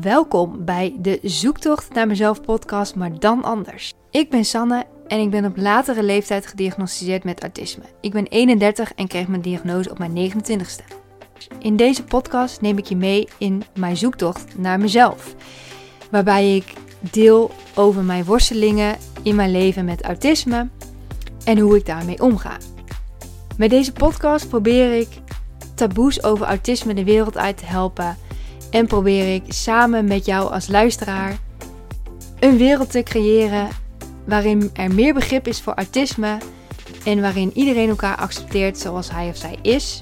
Welkom bij de Zoektocht naar mezelf podcast, maar dan anders. Ik ben Sanne en ik ben op latere leeftijd gediagnosticeerd met autisme. Ik ben 31 en kreeg mijn diagnose op mijn 29ste. In deze podcast neem ik je mee in mijn zoektocht naar mezelf, waarbij ik deel over mijn worstelingen in mijn leven met autisme en hoe ik daarmee omga. Met deze podcast probeer ik taboes over autisme de wereld uit te helpen en probeer ik samen met jou als luisteraar een wereld te creëren waarin er meer begrip is voor autisme en waarin iedereen elkaar accepteert zoals hij of zij is.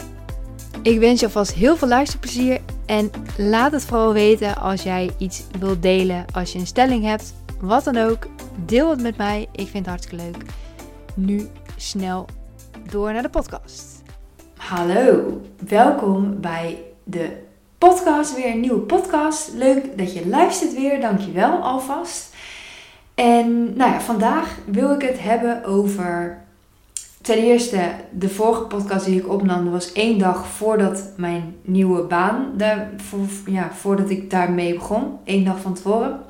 Ik wens je alvast heel veel luisterplezier en laat het vooral weten als jij iets wilt delen, als je een stelling hebt, wat dan ook. Deel het met mij, ik vind het hartstikke leuk. Nu snel door naar de podcast. Hallo, welkom bij de podcast, weer een nieuwe podcast. Leuk dat je luistert weer, dankjewel alvast. En nou ja, vandaag wil ik het hebben over. Ten eerste, de vorige podcast die ik opnam, was één dag voordat mijn nieuwe baan, daar, ja, voordat ik daarmee begon. Eén dag van tevoren.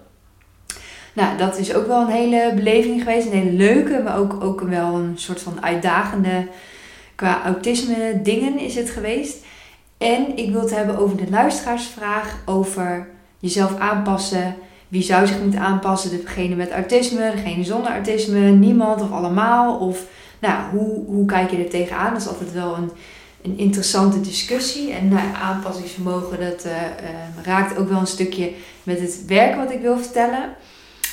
Nou, dat is ook wel een hele beleving geweest. Een hele leuke, maar ook, ook wel een soort van uitdagende, qua autisme dingen is het geweest. En ik wil het hebben over de luisteraarsvraag over jezelf aanpassen. Wie zou zich moeten aanpassen? Degene met autisme, degene zonder autisme, niemand of allemaal? Of nou, hoe, hoe kijk je er tegenaan? Dat is altijd wel een, een interessante discussie. En nou, aanpassingsvermogen, dat uh, raakt ook wel een stukje met het werk wat ik wil vertellen.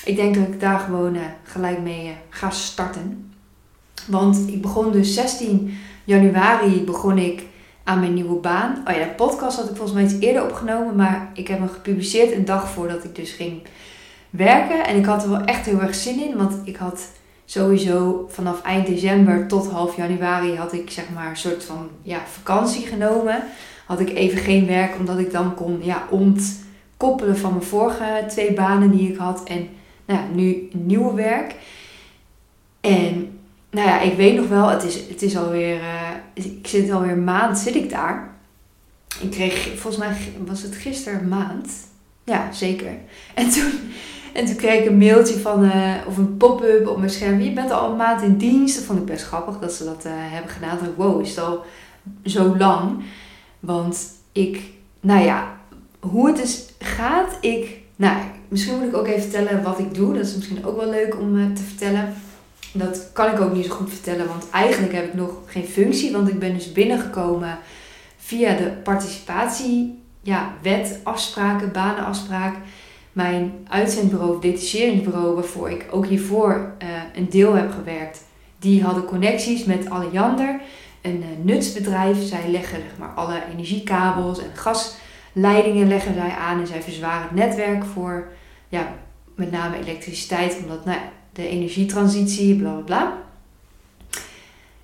Ik denk dat ik daar gewoon uh, gelijk mee ga starten. Want ik begon dus 16 januari begon ik aan mijn nieuwe baan. Oh ja, de podcast had ik volgens mij iets eerder opgenomen, maar ik heb hem gepubliceerd een dag voordat ik dus ging werken. En ik had er wel echt heel erg zin in, want ik had sowieso vanaf eind december tot half januari had ik zeg maar een soort van ja, vakantie genomen. Had ik even geen werk, omdat ik dan kon ja, ontkoppelen van mijn vorige twee banen die ik had. En nou ja, nu nieuwe werk. En nou ja, ik weet nog wel, het is, het is alweer, uh, ik zit alweer een maand, zit ik daar. Ik kreeg, volgens mij was het gisteren maand. Ja, zeker. En toen, en toen kreeg ik een mailtje van, uh, of een pop-up op mijn scherm. Je bent al een maand in dienst. Dat vond ik best grappig dat ze dat uh, hebben gedaan. Toen wow, is het al zo lang? Want ik, nou ja, hoe het dus gaat, ik, nou, misschien moet ik ook even vertellen wat ik doe. Dat is misschien ook wel leuk om te vertellen. Dat kan ik ook niet zo goed vertellen, want eigenlijk heb ik nog geen functie. Want ik ben dus binnengekomen via de participatie, ja, wet, afspraken, banenafspraak. Mijn uitzendbureau, detacheringsbureau, waarvoor ik ook hiervoor uh, een deel heb gewerkt. Die hadden connecties met Alliander, een uh, nutsbedrijf. Zij leggen zeg maar, alle energiekabels en gasleidingen leggen zij aan. En zij verzwaren het netwerk voor ja, met name elektriciteit. Omdat nou, de energietransitie, bla bla bla.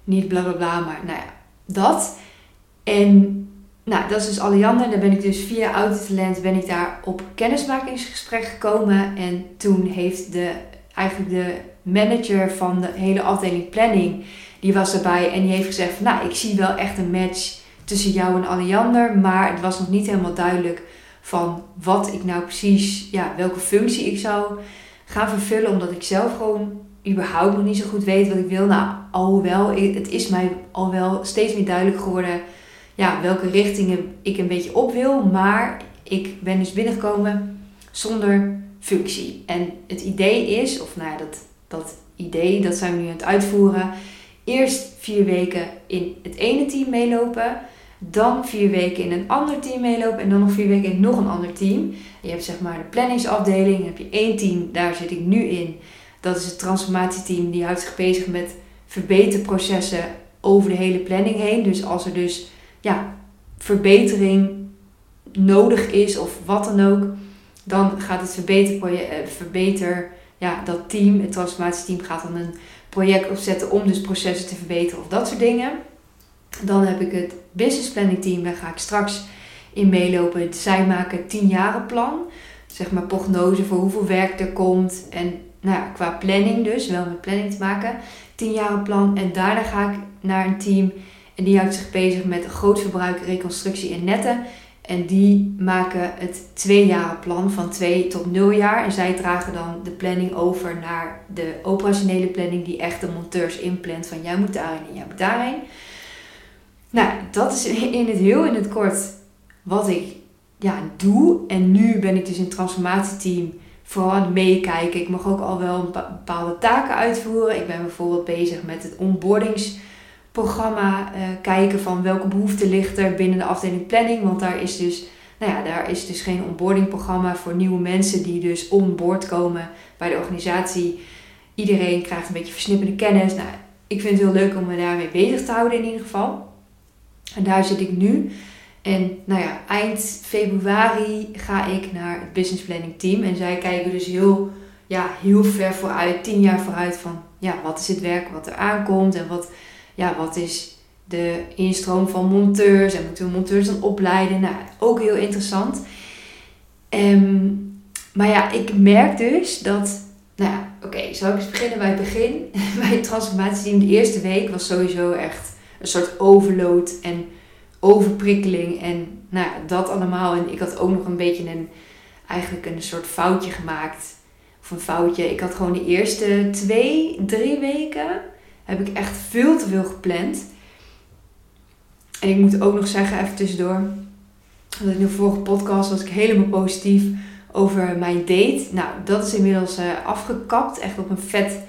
Niet bla bla bla, maar nou ja, dat. En nou, dat is dus Alliander. Daar ben ik dus via Autotalent ben ik daar op kennismakingsgesprek gekomen. En toen heeft de, eigenlijk de manager van de hele afdeling planning, die was erbij. En die heeft gezegd nou, ik zie wel echt een match tussen jou en Alliander. Maar het was nog niet helemaal duidelijk van wat ik nou precies, ja, welke functie ik zou gaan vervullen. Omdat ik zelf gewoon überhaupt nog niet zo goed weet wat ik wil. Nou, alhoewel, het is mij al wel steeds meer duidelijk geworden ja, welke richtingen ik een beetje op wil. Maar ik ben dus binnengekomen zonder functie. En het idee is, of nou ja, dat, dat idee, dat zijn we nu aan het uitvoeren. Eerst vier weken in het ene team meelopen. Dan vier weken in een ander team meelopen. En dan nog vier weken in nog een ander team. Je hebt zeg maar de planningsafdeling. Dan heb je één team, daar zit ik nu in. Dat is het transformatieteam. Die houdt zich bezig met verbeterprocessen over de hele planning heen. Dus als er dus ja, verbetering nodig is of wat dan ook. Dan gaat het verbeter, eh, verbeter ja, dat team, het transformatieteam gaat dan een project opzetten om dus processen te verbeteren of dat soort dingen. Dan heb ik het business planning team, daar ga ik straks in meelopen. Zij maken 10 jaren plan. Zeg maar prognose voor hoeveel werk er komt. En nou ja, qua planning dus, wel met planning te maken. 10 jaren plan. En daarna ga ik naar een team. En die houdt zich bezig met grootverbruik, reconstructie en netten. En die maken het tweejarenplan van 2 tot 0 jaar. En zij dragen dan de planning over naar de operationele planning die echt de monteurs inplant. Van jij moet daarheen en jij moet daarheen. Nou, dat is in het heel in het kort wat ik ja, doe. En nu ben ik dus in het transformatieteam vooral aan het meekijken. Ik mag ook al wel bepaalde taken uitvoeren. Ik ben bijvoorbeeld bezig met het onboardingsprogramma. Uh, kijken van welke behoefte ligt er binnen de afdeling planning. Want daar is dus, nou ja, daar is dus geen onboardingprogramma voor nieuwe mensen die dus onboard komen bij de organisatie. Iedereen krijgt een beetje versnippende kennis. Nou, ik vind het heel leuk om me daarmee bezig te houden in ieder geval. En daar zit ik nu. En nou ja, eind februari ga ik naar het business planning team. En zij kijken dus heel, ja, heel ver vooruit, tien jaar vooruit van ja, wat is het werk wat er aankomt en wat, ja, wat is de instroom van monteurs en moeten we monteurs dan opleiden. Nou, ook heel interessant. Um, maar ja, ik merk dus dat, nou ja, oké, zal ik eens beginnen bij het begin. bij het transformatieteam, de eerste week was sowieso echt een soort overload en overprikkeling en nou ja, dat allemaal. En ik had ook nog een beetje een, eigenlijk een soort foutje gemaakt. Of een foutje. Ik had gewoon de eerste twee, drie weken heb ik echt veel te veel gepland. En ik moet ook nog zeggen, even tussendoor. Dat in de vorige podcast was ik helemaal positief over mijn date. Nou, dat is inmiddels uh, afgekapt. Echt op een vet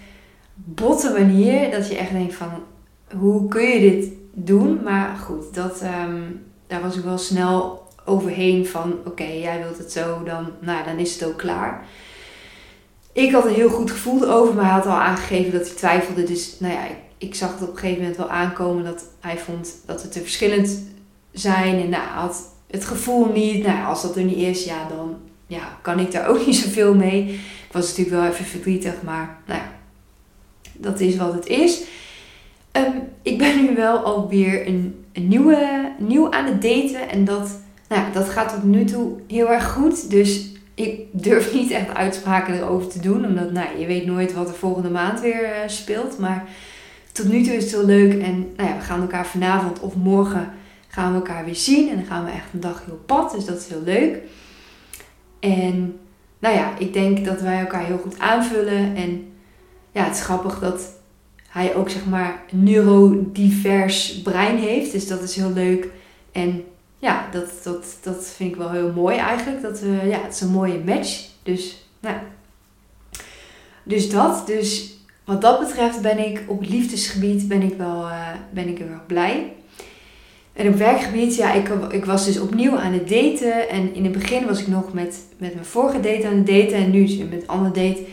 botte manier. Dat je echt denkt van, hoe kun je dit doen. Maar goed, dat, ehm, daar was ik wel snel overheen van oké, jij wilt het zo, dan, nou, dan is het ook klaar. Ik had een heel goed gevoel over, maar hij had al aangegeven dat hij twijfelde. Dus nou ja, ik, ik zag het op een gegeven moment wel aankomen dat hij vond dat we te verschillend zijn. En nou, had het gevoel niet. Nou, als dat er niet is, ja, dan ja, kan ik daar ook niet zoveel mee. Ik was natuurlijk wel even verdrietig, maar nou ja, dat is wat het is. Um, ik ben nu wel alweer een, een nieuwe, nieuw aan het daten. En dat, nou, dat gaat tot nu toe heel erg goed. Dus ik durf niet echt uitspraken erover te doen. Omdat nou, je weet nooit wat er volgende maand weer uh, speelt. Maar tot nu toe is het heel leuk. En nou ja, we gaan elkaar vanavond of morgen gaan we elkaar weer zien. En dan gaan we echt een dag heel pad. Dus dat is heel leuk. En nou ja, ik denk dat wij elkaar heel goed aanvullen. En ja, het is grappig dat hij ook zeg maar neurodivers brein heeft. Dus dat is heel leuk. En ja, dat, dat, dat vind ik wel heel mooi eigenlijk. Dat we, ja, het is een mooie match. Dus, nou. Dus dat. Dus wat dat betreft ben ik op liefdesgebied ben ik wel uh, ben ik heel erg blij. En op werkgebied, ja, ik, ik was dus opnieuw aan het daten. En in het begin was ik nog met, met mijn vorige date aan het daten. En nu met een andere date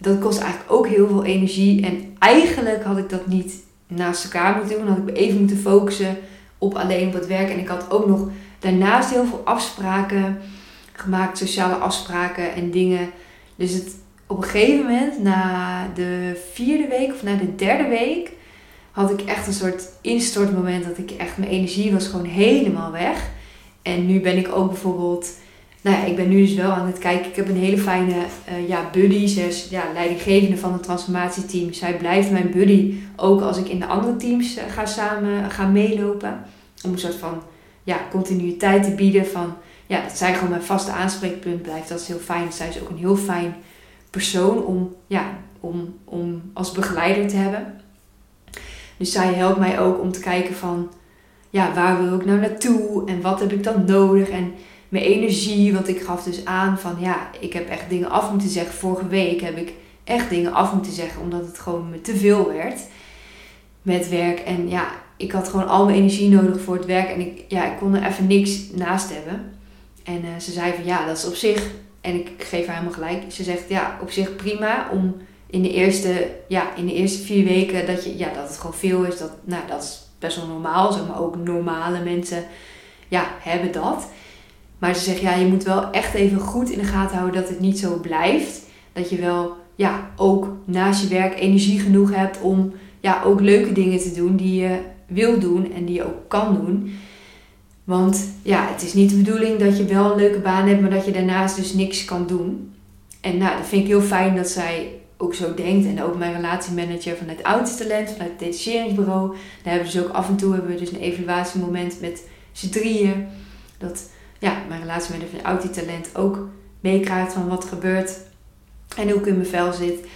dat kost eigenlijk ook heel veel energie. En eigenlijk had ik dat niet naast elkaar moeten doen. Dan had ik even moeten focussen op alleen op het werk. En ik had ook nog daarnaast heel veel afspraken gemaakt, sociale afspraken en dingen. Dus het, op een gegeven moment, na de vierde week of na de derde week, had ik echt een soort instortmoment dat ik echt, mijn energie was gewoon helemaal weg. En nu ben ik ook bijvoorbeeld nou ja, ik ben nu dus wel aan het kijken. Ik heb een hele fijne uh, ja, buddy. Ze is ja, leidinggevende van het transformatieteam. Zij blijft mijn buddy ook als ik in de andere teams uh, ga samen gaan meelopen. Om een soort van ja, continuïteit te bieden. Van, ja, dat zij gewoon mijn vaste aanspreekpunt blijft. Dat is heel fijn. Zij is ook een heel fijn persoon om, ja, om, om als begeleider te hebben. Dus zij helpt mij ook om te kijken van... Ja, waar wil ik nou naartoe? En wat heb ik dan nodig? En mijn energie. Want ik gaf dus aan van ja, ik heb echt dingen af moeten zeggen. Vorige week heb ik echt dingen af moeten zeggen. Omdat het gewoon te veel werd met werk. En ja, ik had gewoon al mijn energie nodig voor het werk. En ik, ja, ik kon er even niks naast hebben. En uh, ze zei van ja, dat is op zich. En ik geef haar helemaal gelijk. Ze zegt ja, op zich prima om in de eerste, ja, in de eerste vier weken dat, je, ja, dat het gewoon veel is. Dat, nou, dat is best wel normaal. Zeg maar ook normale mensen ja, hebben dat. Maar ze zegt, ja, je moet wel echt even goed in de gaten houden dat het niet zo blijft. Dat je wel ja, ook naast je werk energie genoeg hebt om ja, ook leuke dingen te doen die je wil doen en die je ook kan doen. Want ja, het is niet de bedoeling dat je wel een leuke baan hebt, maar dat je daarnaast dus niks kan doen. En nou, dat vind ik heel fijn dat zij ook zo denkt. En ook mijn relatiemanager vanuit Oudste Talent, vanuit het detacheringsbureau. Daar hebben we dus ook af en toe hebben we dus een evaluatiemoment met z'n drieën. Dat ja, mijn relatie met een Audi-talent ook meekrijgt van wat gebeurt en hoe ik in mijn vel zit.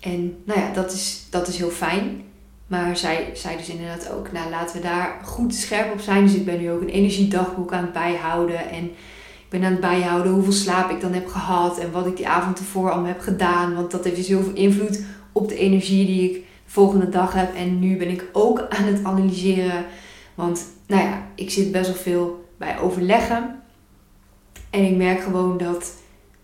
En nou ja, dat is, dat is heel fijn. Maar zij zei dus inderdaad ook, nou laten we daar goed scherp op zijn. Dus ik ben nu ook een energiedagboek aan het bijhouden. En ik ben aan het bijhouden hoeveel slaap ik dan heb gehad. En wat ik die avond ervoor allemaal heb gedaan. Want dat heeft dus heel veel invloed op de energie die ik de volgende dag heb. En nu ben ik ook aan het analyseren. Want nou ja, ik zit best wel veel bij overleggen. En ik merk gewoon dat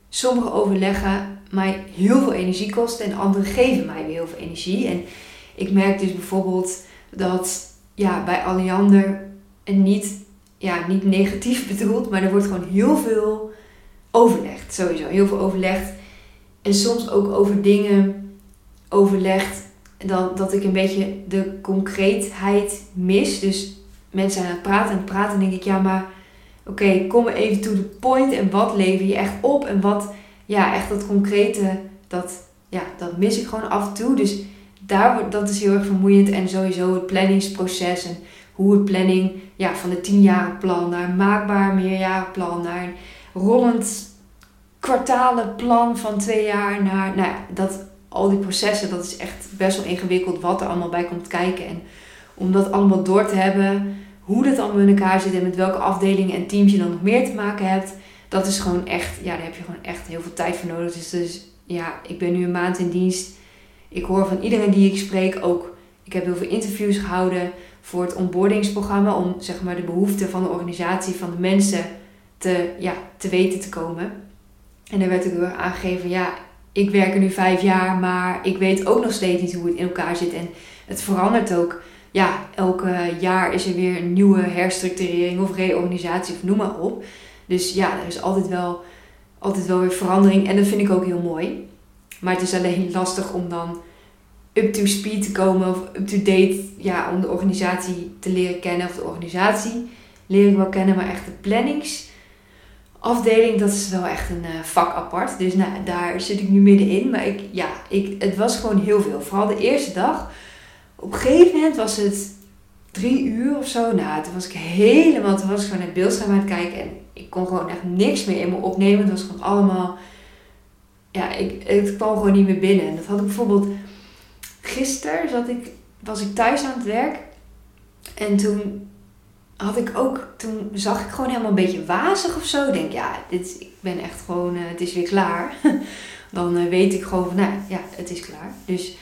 sommige overleggen mij heel veel energie kosten. En andere geven mij weer heel veel energie. En ik merk dus bijvoorbeeld dat ja, bij Alliander en niet, ja, niet negatief bedoeld, maar er wordt gewoon heel veel overlegd. Sowieso, heel veel overlegd. En soms ook over dingen overlegd dat, dat ik een beetje de concreetheid mis. Dus mensen aan het praten en praten en denk ik, ja, maar oké, kom even to the point en wat lever je echt op en wat, ja, echt dat concrete, dat, ja, dat mis ik gewoon af en toe. Dus daar, dat is heel erg vermoeiend. En sowieso het planningsproces en hoe het planning ja, van de plan naar een maakbaar meerjarenplan, naar een rollend kwartalenplan van twee jaar, naar nou ja, dat, al die processen, dat is echt best wel ingewikkeld wat er allemaal bij komt kijken. En om dat allemaal door te hebben, hoe dat allemaal in elkaar zit en met welke afdelingen en teams je dan nog meer te maken hebt, dat is gewoon echt, ja, daar heb je gewoon echt heel veel tijd voor nodig. Dus, dus ja, ik ben nu een maand in dienst ik hoor van iedereen die ik spreek ook. Ik heb heel veel interviews gehouden voor het onboardingsprogramma om zeg maar de behoeften van de organisatie, van de mensen te, ja, te weten te komen. En daar werd ook heel aangegeven, ja, ik werk er nu vijf jaar, maar ik weet ook nog steeds niet hoe het in elkaar zit. En het verandert ook. Ja, elke jaar is er weer een nieuwe herstructurering of reorganisatie of noem maar op. Dus ja, er is altijd wel, altijd wel weer verandering en dat vind ik ook heel mooi. Maar het is alleen lastig om dan up to speed te komen of up to date, ja, om de organisatie te leren kennen. Of de organisatie leer ik wel kennen, maar echt de planningsafdeling, dat is wel echt een uh, vak apart. Dus nou, daar zit ik nu middenin. Maar ik, ja, ik, het was gewoon heel veel. Vooral de eerste dag. Op een gegeven moment was het drie uur of zo. Nou, toen was ik helemaal, toen was ik gewoon het beeldscherm aan het kijken. En ik kon gewoon echt niks meer in me opnemen. Het was gewoon allemaal ja, ik, het kwam gewoon niet meer binnen. En dat had ik bijvoorbeeld gisteren zat ik, was ik thuis aan het werk. En toen had ik ook, toen zag ik gewoon helemaal een beetje wazig of zo. Ik denk, ja, dit, ik ben echt gewoon, uh, het is weer klaar. Dan uh, weet ik gewoon van, nou ja, het is klaar. Dus,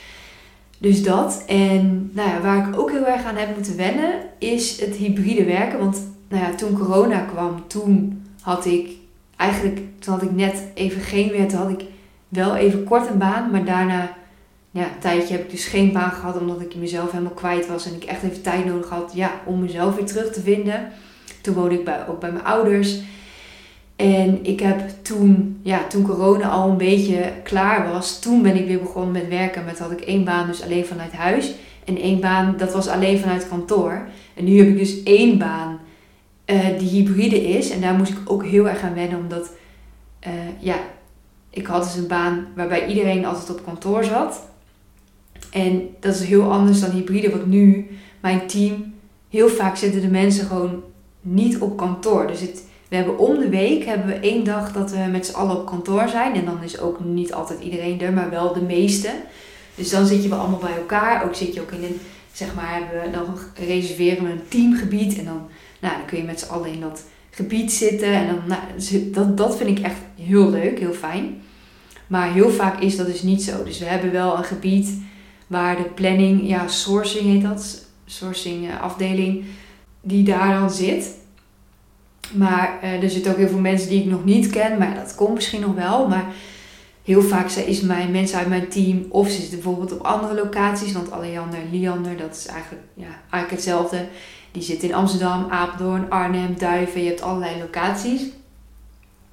dus dat. En nou ja, waar ik ook heel erg aan heb moeten wennen, is het hybride werken. Want nou ja, toen corona kwam, toen had ik eigenlijk, toen had ik net even geen weer, toen had ik wel even kort een baan, maar daarna, ja, een tijdje heb ik dus geen baan gehad omdat ik mezelf helemaal kwijt was en ik echt even tijd nodig had ja, om mezelf weer terug te vinden. Toen woonde ik bij, ook bij mijn ouders. En ik heb toen, ja, toen corona al een beetje klaar was, toen ben ik weer begonnen met werken. Met had ik één baan dus alleen vanuit huis. En één baan, dat was alleen vanuit kantoor. En nu heb ik dus één baan uh, die hybride is. En daar moest ik ook heel erg aan wennen, omdat uh, ja, ik had dus een baan waarbij iedereen altijd op kantoor zat. En dat is heel anders dan hybride, want nu mijn team, heel vaak zitten de mensen gewoon niet op kantoor. Dus het, we hebben om de week hebben we één dag dat we met z'n allen op kantoor zijn. En dan is ook niet altijd iedereen er, maar wel de meeste. Dus dan zit je wel allemaal bij elkaar. Ook zit je ook in een, zeg maar, hebben we, dan reserveren we een teamgebied. En dan, nou, dan kun je met z'n allen in dat gebied zitten. En dan, nou, dus dat, dat vind ik echt heel leuk, heel fijn. Maar heel vaak is dat dus niet zo. Dus we hebben wel een gebied waar de planning, ja, sourcing heet dat, sourcing eh, afdeling, die daar dan zit. Maar uh, er zitten ook heel veel mensen die ik nog niet ken, maar dat komt misschien nog wel. Maar heel vaak is mijn mensen uit mijn team, of ze zitten bijvoorbeeld op andere locaties, want Aleander en Liander, dat is eigenlijk, ja, eigenlijk hetzelfde. Die zitten in Amsterdam, Apeldoorn, Arnhem, Duiven. Je hebt allerlei locaties.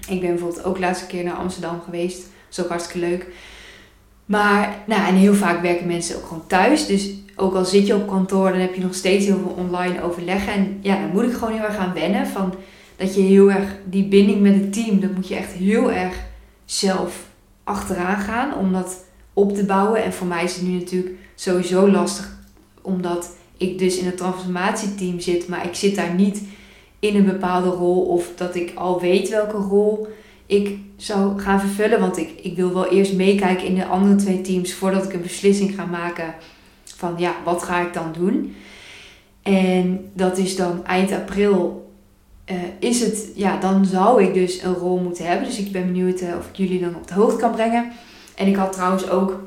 Ik ben bijvoorbeeld ook de laatste keer naar Amsterdam geweest. Dat is ook hartstikke leuk. Maar, nou, en heel vaak werken mensen ook gewoon thuis. Dus ook al zit je op kantoor, dan heb je nog steeds heel veel online overleggen. En ja, dan moet ik gewoon heel erg aan wennen. Van dat je heel erg die binding met het team, dat moet je echt heel erg zelf achteraan gaan. Om dat op te bouwen. En voor mij is het nu natuurlijk sowieso lastig. Omdat ik dus in het transformatieteam zit, maar ik zit daar niet in een bepaalde rol of dat ik al weet welke rol ik zou gaan vervullen. Want ik, ik wil wel eerst meekijken in de andere twee teams voordat ik een beslissing ga maken van ja, wat ga ik dan doen? En dat is dan eind april. Uh, is het, ja, dan zou ik dus een rol moeten hebben. Dus ik ben benieuwd uh, of ik jullie dan op de hoogte kan brengen. En ik had trouwens ook,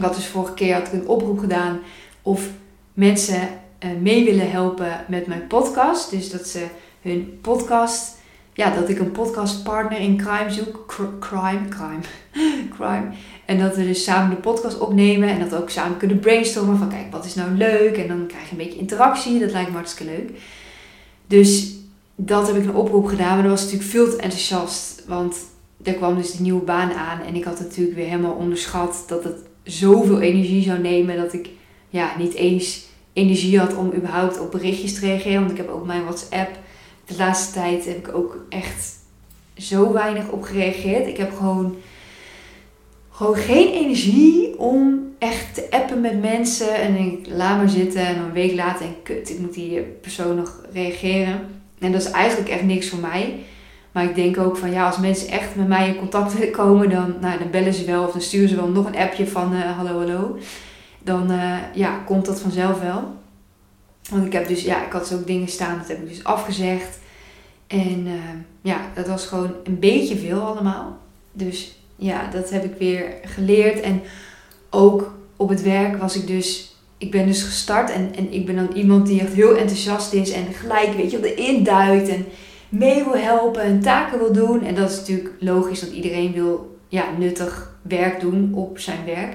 had dus vorige keer had ik een oproep gedaan of mensen uh, mee willen helpen met mijn podcast. Dus dat ze hun podcast, ja, dat ik een podcastpartner in crime zoek. crime, crime, crime. En dat we dus samen de podcast opnemen en dat we ook samen kunnen brainstormen van kijk, wat is nou leuk? En dan krijg je een beetje interactie, dat lijkt me hartstikke leuk. Dus dat heb ik een oproep gedaan, maar dat was natuurlijk veel te enthousiast. Want er kwam dus de nieuwe baan aan en ik had natuurlijk weer helemaal onderschat dat het zoveel energie zou nemen dat ik ja, niet eens energie had om überhaupt op berichtjes te reageren. Want ik heb ook mijn WhatsApp. De laatste tijd heb ik ook echt zo weinig op gereageerd. Ik heb gewoon gewoon geen energie om echt te appen met mensen. En ik laat maar zitten en een week later en kut, ik moet die persoon nog reageren. En dat is eigenlijk echt niks voor mij. Maar ik denk ook van ja, als mensen echt met mij in contact willen komen, dan, nou, dan bellen ze wel of dan sturen ze wel nog een appje van uh, hallo hallo. Dan uh, ja, komt dat vanzelf wel. Want ik heb dus, ja, ik had dus ook dingen staan, dat heb ik dus afgezegd. En uh, ja, dat was gewoon een beetje veel allemaal. Dus ja, dat heb ik weer geleerd. En ook op het werk was ik dus, ik ben dus gestart en, en ik ben dan iemand die echt heel enthousiast is en gelijk, weet je, erin duikt en mee wil helpen en taken wil doen. En dat is natuurlijk logisch, dat iedereen wil ja, nuttig werk doen op zijn werk.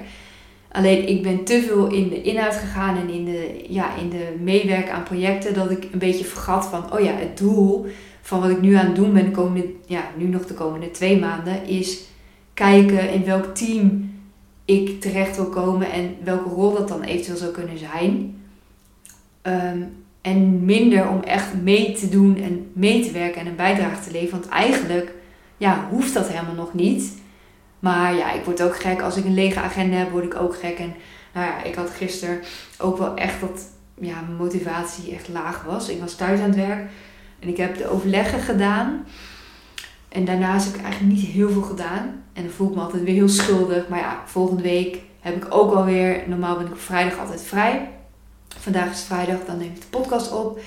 Alleen ik ben te veel in de inhoud gegaan en in de, ja, in de meewerken aan projecten dat ik een beetje vergat van, oh ja, het doel van wat ik nu aan het doen ben, de komende, ja, nu nog de komende twee maanden, is kijken in welk team ik terecht wil komen en welke rol dat dan eventueel zou kunnen zijn. Ehm, en minder om echt mee te doen en mee te werken en een bijdrage te leveren. Want eigenlijk ja, hoeft dat helemaal nog niet. Maar ja, ik word ook gek. Als ik een lege agenda heb, word ik ook gek. En nou ja, ik had gisteren ook wel echt dat ja, mijn motivatie echt laag was. Ik was thuis aan het werk en ik heb de overleggen gedaan. En daarnaast heb ik eigenlijk niet heel veel gedaan. En dan voel ik me altijd weer heel schuldig. Maar ja, volgende week heb ik ook alweer. Normaal ben ik op vrijdag altijd vrij. Vandaag is vrijdag, dan neem ik de podcast op.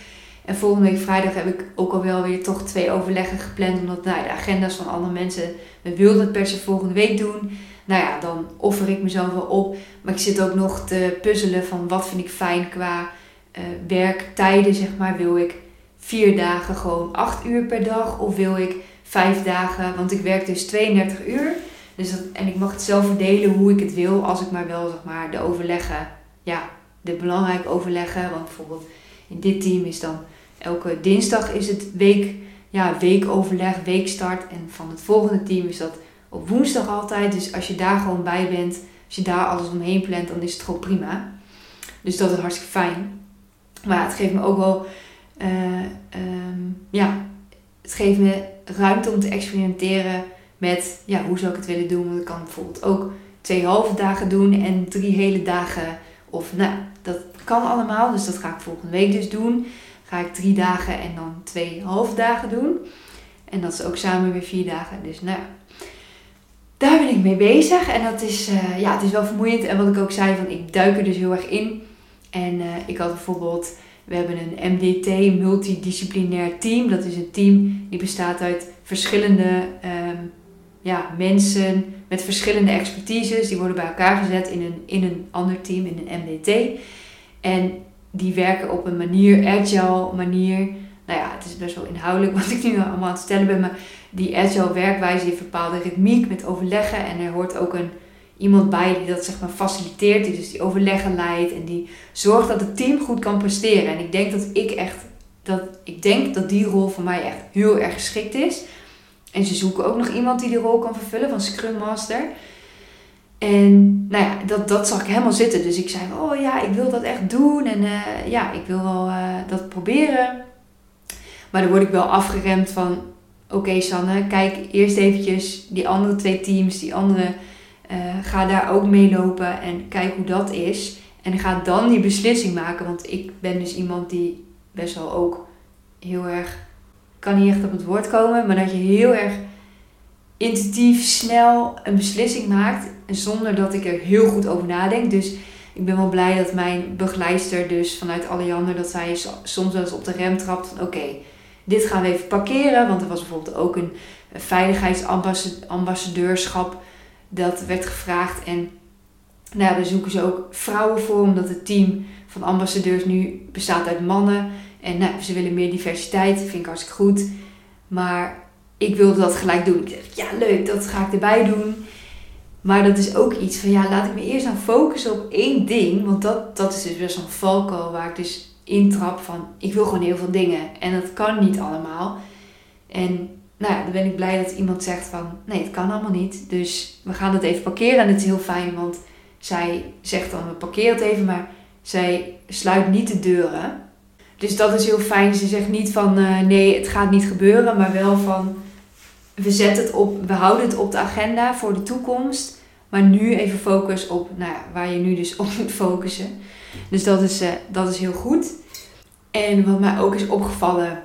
En volgende week vrijdag heb ik ook alweer weer toch twee overleggen gepland. Omdat nou, de agenda's van andere mensen. We wilden het per se volgende week doen. Nou ja, dan offer ik mezelf wel op. Maar ik zit ook nog te puzzelen van wat vind ik fijn qua uh, werktijden, zeg maar. Wil ik vier dagen gewoon acht uur per dag? Of wil ik vijf dagen, want ik werk dus 32 uur. Dus dat, en ik mag het zelf verdelen hoe ik het wil, als ik maar wel zeg maar de overleggen, ja, de belangrijke overleggen. Want bijvoorbeeld in dit team is dan elke dinsdag is het week, ja, weekoverleg, weekstart. En van het volgende team is dat op woensdag altijd. Dus als je daar gewoon bij bent, als je daar alles omheen plant, dan is het gewoon prima. Dus dat is hartstikke fijn. Maar het geeft me ook wel, uh, ja, het geeft me ruimte om te experimenteren met ja, hoe zou ik het willen doen. Want ik kan bijvoorbeeld ook twee halve dagen doen en drie hele dagen. Of nou, dat kan allemaal. Dus dat ga ik volgende week dus doen. Ga ik drie dagen en dan twee halve dagen doen. En dat is ook samen weer vier dagen. Dus nou daar ben ik mee bezig. En dat is, uh, ja, het is wel vermoeiend. En wat ik ook zei, van ik duik er dus heel erg in. En uh, ik had bijvoorbeeld we hebben een MDT, multidisciplinair team. Dat is een team die bestaat uit verschillende um, ja, mensen met verschillende expertises. Die worden bij elkaar gezet in een, in een ander team, in een MDT. En die werken op een manier, agile manier. Nou ja, het is best wel inhoudelijk wat ik nu allemaal aan het stellen ben. Maar die agile werkwijze heeft bepaalde ritmiek met overleggen. En er hoort ook een iemand bij die dat zeg maar faciliteert, die dus die overleggen leidt en die zorgt dat het team goed kan presteren. En ik denk dat ik echt, dat, ik denk dat die rol voor mij echt heel erg geschikt is. En ze zoeken ook nog iemand die die rol kan vervullen van Scrum Master. En nou ja, dat, dat zag ik helemaal zitten. Dus ik zei, oh ja, ik wil dat echt doen. En uh, ja, ik wil wel uh, dat proberen. Maar dan word ik wel afgeremd van, oké Sanne, kijk eerst eventjes die andere twee teams, die andere uh, ga daar ook mee lopen en kijk hoe dat is. En ga dan die beslissing maken. Want ik ben dus iemand die best wel ook heel erg kan niet echt op het woord komen, maar dat je heel erg intuïtief, snel een beslissing maakt. Zonder dat ik er heel goed over nadenk. Dus ik ben wel blij dat mijn begeleider dus vanuit Alliander, dat zij soms wel eens op de rem trapt van oké, dit gaan we even parkeren. Want er was bijvoorbeeld ook een veiligheidsambassadeurschap dat werd gevraagd. En nou, daar zoeken ze ook vrouwen voor, omdat het team van ambassadeurs nu bestaat uit mannen. En nou, ze willen meer diversiteit, vind ik hartstikke goed. Maar ik wilde dat gelijk doen. Ik dacht, ja leuk, dat ga ik erbij doen. Maar dat is ook iets van, ja, laat ik me eerst aan focussen op één ding. Want dat, dat is dus best een valko waar ik dus intrap van, ik wil gewoon heel veel dingen. En dat kan niet allemaal. En nou ja, dan ben ik blij dat iemand zegt van, nee, het kan allemaal niet. Dus we gaan het even parkeren. En het is heel fijn, want zij zegt dan, we parkeren het even. Maar zij sluit niet de deuren. Dus dat is heel fijn. Ze zegt niet van, uh, nee, het gaat niet gebeuren. Maar wel van, we zetten het op, we houden het op de agenda voor de toekomst. Maar nu even focus op nou ja, waar je nu dus op moet focussen. Dus dat is, uh, dat is heel goed. En wat mij ook is opgevallen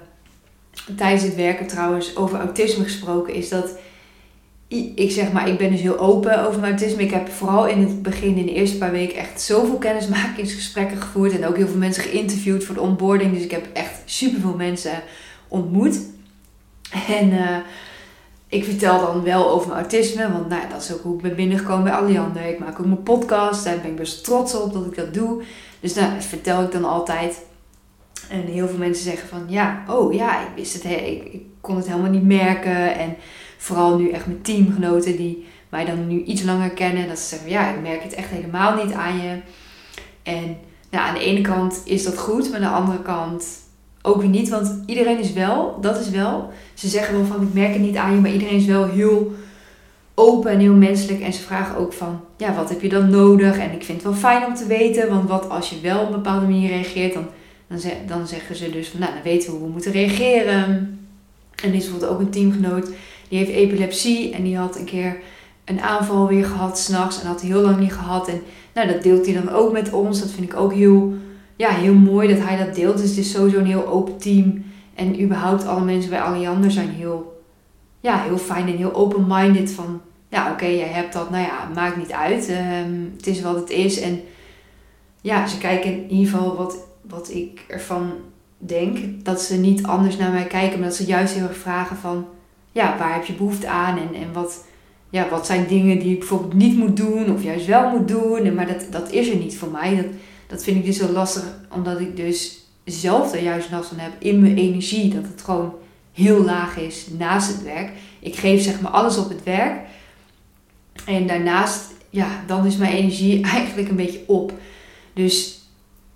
tijdens het werken trouwens over autisme gesproken, is dat ik zeg maar, ik ben dus heel open over mijn autisme. Ik heb vooral in het begin, in de eerste paar weken, echt zoveel kennismakingsgesprekken gevoerd. En ook heel veel mensen geïnterviewd voor de onboarding. Dus ik heb echt superveel mensen ontmoet. En uh, ik vertel dan wel over mijn autisme, want nou, dat is ook hoe ik ben binnengekomen bij Alliander. Ik maak ook mijn podcast, daar ben ik best trots op dat ik dat doe. Dus nou, dat vertel ik dan altijd. En heel veel mensen zeggen van, ja, oh ja, ik wist het, ik, ik kon het helemaal niet merken. En vooral nu echt mijn teamgenoten die mij dan nu iets langer kennen. Dat ze zeggen, ja, ik merk het echt helemaal niet aan je. En nou, aan de ene kant is dat goed, maar aan de andere kant ook weer niet. Want iedereen is wel, dat is wel. Ze zeggen wel van ik merk het niet aan je, maar iedereen is wel heel open en heel menselijk. En ze vragen ook van ja, wat heb je dan nodig? En ik vind het wel fijn om te weten. Want wat als je wel op een bepaalde manier reageert, dan, dan, dan zeggen ze dus van nou, dan weten we hoe we moeten reageren. En dit is bijvoorbeeld ook een teamgenoot. Die heeft epilepsie en die had een keer een aanval weer gehad s'nachts. En had heel lang niet gehad. En nou, dat deelt hij dan ook met ons. Dat vind ik ook heel ja, heel mooi dat hij dat deelt. Dus het is sowieso een heel open team. En überhaupt alle mensen bij Alliander zijn heel, ja, heel fijn en heel open-minded. Van ja, oké, jij hebt dat. Nou ja, maakt niet uit. Ehm, het is wat het is. En ja, ze kijken in ieder geval wat, wat ik ervan denk. Dat ze niet anders naar mij kijken. Maar dat ze juist heel erg vragen van... Ja, waar heb je behoefte aan? En, en wat, ja, wat zijn dingen die ik bijvoorbeeld niet moet doen. Of juist wel moet doen. En, maar dat, dat is er niet voor mij. Dat, dat vind ik dus zo lastig, omdat ik dus zelf er juist last van heb in mijn energie. Dat het gewoon heel laag is naast het werk. Ik geef zeg maar alles op het werk. En daarnaast, ja, dan is mijn energie eigenlijk een beetje op. Dus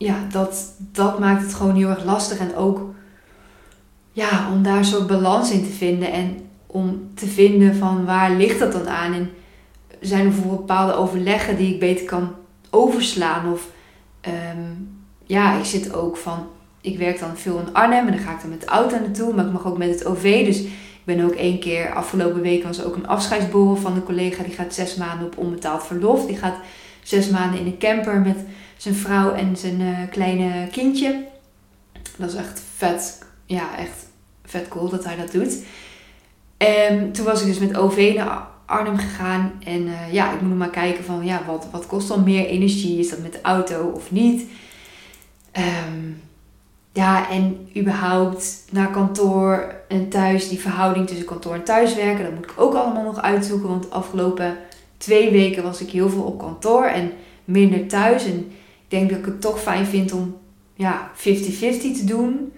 ja, dat, dat maakt het gewoon heel erg lastig. En ook ja, om daar zo'n balans in te vinden. En om te vinden van waar ligt dat dan aan. En zijn er bijvoorbeeld bepaalde overleggen die ik beter kan overslaan. Of um, ja, ik zit ook van. Ik werk dan veel in Arnhem en dan ga ik dan met de auto naartoe, maar ik mag ook met het OV. Dus ik ben ook één keer, afgelopen week was ook een afscheidsborrel van een collega. Die gaat zes maanden op onbetaald verlof. Die gaat zes maanden in een camper met zijn vrouw en zijn uh, kleine kindje. Dat is echt vet, ja, echt vet cool dat hij dat doet. En toen was ik dus met OV naar Arnhem gegaan. En uh, ja, ik moet nog maar kijken van ja, wat, wat kost dan meer energie? Is dat met de auto of niet? Um, ja, en überhaupt naar kantoor en thuis, die verhouding tussen kantoor en thuiswerken, dat moet ik ook allemaal nog uitzoeken. Want afgelopen twee weken was ik heel veel op kantoor en minder thuis. En ik denk dat ik het toch fijn vind om ja, 50-50 te doen.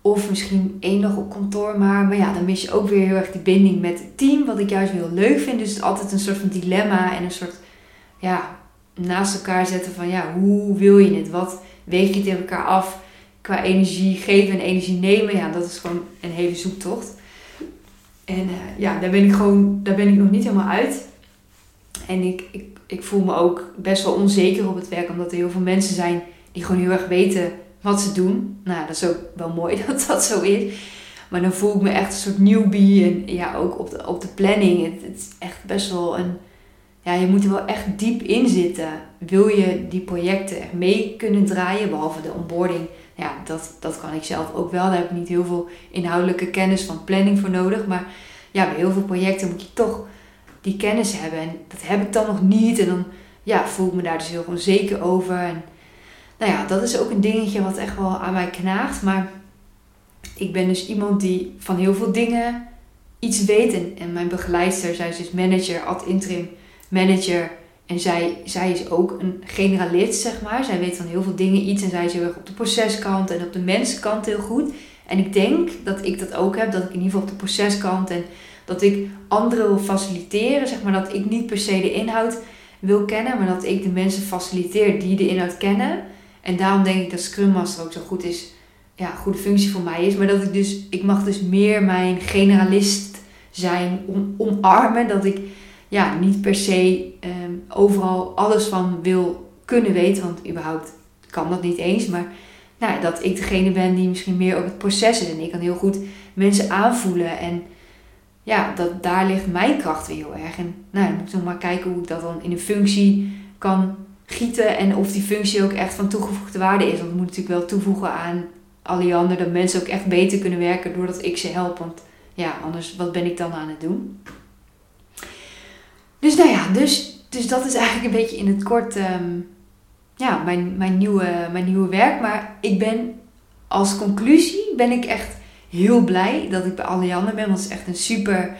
Of misschien één dag op kantoor maar. Maar ja, dan mis je ook weer heel erg die binding met het team. Wat ik juist heel leuk vind. Dus het is altijd een soort van dilemma en een soort ja, naast elkaar zetten van ja, hoe wil je het? Wat weeg je tegen elkaar af qua energie geven en energie nemen? Ja, dat is gewoon een hele zoektocht. En uh, ja, daar ben ik gewoon, daar ben ik nog niet helemaal uit. En ik, ik, ik voel me ook best wel onzeker op het werk, omdat er heel veel mensen zijn die gewoon heel erg weten wat ze doen. Nou, dat is ook wel mooi dat dat zo is. Maar dan voel ik me echt een soort newbie. En ja, ook op de, op de planning. Het, het is echt best wel een... Ja, je moet er wel echt diep in zitten. Wil je die projecten mee kunnen draaien? Behalve de onboarding ja, dat, dat kan ik zelf ook wel. Daar heb ik niet heel veel inhoudelijke kennis van planning voor nodig. Maar ja, bij heel veel projecten moet je toch die kennis hebben. En dat heb ik dan nog niet. En dan ja, voel ik me daar dus heel onzeker over. En nou ja, dat is ook een dingetje wat echt wel aan mij knaagt. Maar ik ben dus iemand die van heel veel dingen iets weet. En, en mijn begeleidster, zij is dus manager, ad interim manager. En zij, zij is ook een generalist, zeg maar. Zij weet van heel veel dingen iets. En zij is heel erg op de proceskant en op de mensenkant heel goed. En ik denk dat ik dat ook heb. Dat ik in ieder geval op de proceskant en dat ik anderen wil faciliteren. Zeg maar dat ik niet per se de inhoud wil kennen. Maar dat ik de mensen faciliteer die de inhoud kennen. En daarom denk ik dat Scrum Master ook zo goed is. Ja, goede functie voor mij is. Maar dat ik dus, ik mag dus meer mijn generalist zijn. Om, omarmen. Dat ik ja, niet per se ehm, overal alles van wil kunnen weten. Want überhaupt kan dat niet eens. Maar nou, dat ik degene ben die misschien meer op het proces is. En ik kan heel goed mensen aanvoelen. En ja, dat, daar ligt mijn kracht weer heel erg. En nou, moet ik nog maar kijken hoe ik dat dan in een functie kan gieten. En of die functie ook echt van toegevoegde waarde is. Want ik moet natuurlijk wel toevoegen aan Alliander. Dat mensen ook echt beter kunnen werken doordat ik ze help. Want ja, anders wat ben ik dan aan het doen? Dus nou ja, dus, dus dat is eigenlijk een beetje in het kort ehm, ja, mijn, mijn, nieuwe, mijn nieuwe werk. Maar ik ben als conclusie ben ik echt heel blij dat ik bij Alliander ben. Want het is echt een super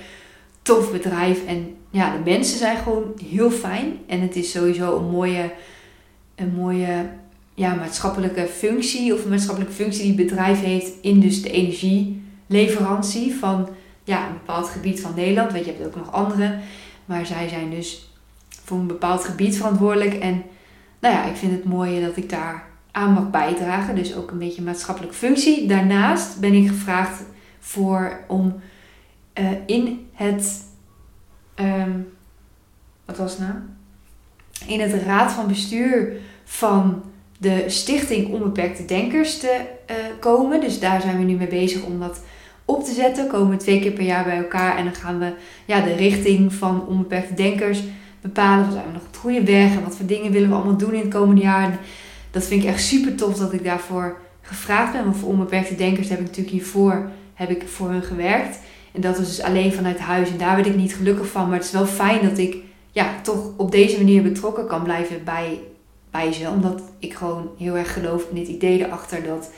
tof bedrijf. En ja, de mensen zijn gewoon heel fijn. En het is sowieso een mooie, een mooie ja, maatschappelijke functie. Of een maatschappelijke functie die het bedrijf heeft in dus de energieleverantie van ja, een bepaald gebied van Nederland. Weet je, je hebt ook nog andere. Maar zij zijn dus voor een bepaald gebied verantwoordelijk. En nou ja, ik vind het mooi dat ik daar aan mag bijdragen. Dus ook een beetje een maatschappelijke functie. Daarnaast ben ik gevraagd voor om uh, in het. Um, wat was nou? In het raad van bestuur van de Stichting Onbeperkte Denkers te uh, komen. Dus daar zijn we nu mee bezig om dat op te zetten. Komen we twee keer per jaar bij elkaar en dan gaan we ja, de richting van onbeperkte denkers bepalen. Wat zijn we nog op het goede weg en wat voor dingen willen we allemaal doen in het komende jaar. Dat vind ik echt super tof dat ik daarvoor gevraagd ben. Want voor onbeperkte denkers heb ik natuurlijk hiervoor heb ik voor hun gewerkt. En dat was dus alleen vanuit huis. En daar werd ik niet gelukkig van. Maar het is wel fijn dat ik ja, toch op deze manier betrokken kan blijven bij, bij ze. Omdat ik gewoon heel erg geloof in dit idee erachter dat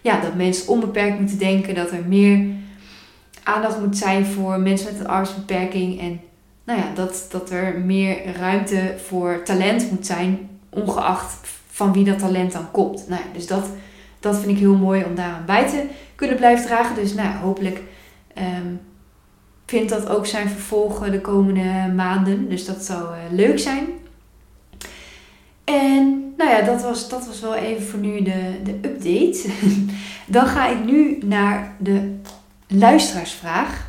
ja, dat mensen onbeperkt moeten denken, dat er meer aandacht moet zijn voor mensen met een arbeidsbeperking en nou ja, dat, dat er meer ruimte voor talent moet zijn, ongeacht van wie dat talent dan komt. Nou dus dat, dat vind ik heel mooi om daaraan bij te kunnen blijven dragen. Dus nou hopelijk um, vindt dat ook zijn vervolgen de komende maanden. Dus dat zou uh, leuk zijn. En nou ja, dat was, dat was wel even voor nu de, de update. Dan ga ik nu naar de luisteraarsvraag.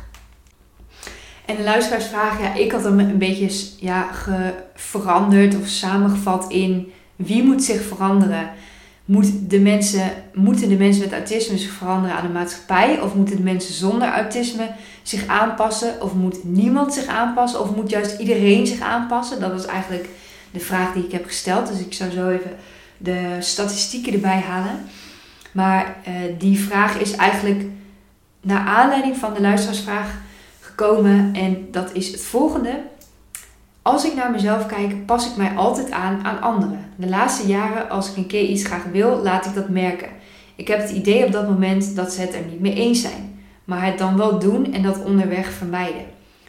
En de luisteraarsvraag, ja, ik had hem een beetje ja, veranderd of samengevat in wie moet zich veranderen? Moet de mensen, moeten de mensen met autisme zich veranderen aan de maatschappij? Of moeten de mensen zonder autisme zich aanpassen? Of moet niemand zich aanpassen? Of moet juist iedereen zich aanpassen? Dat was eigenlijk de vraag die ik heb gesteld. Dus ik zou zo even de statistieken erbij halen. Maar uh, die vraag is eigenlijk naar aanleiding van de luisteraarsvraag gekomen. En dat is het volgende. Als ik naar mezelf kijk, pas ik mij altijd aan aan anderen. De laatste jaren, als ik een keer iets graag wil, laat ik dat merken. Ik heb het idee op dat moment dat ze het er niet mee eens zijn, maar het dan wel doen en dat onderweg vermijden.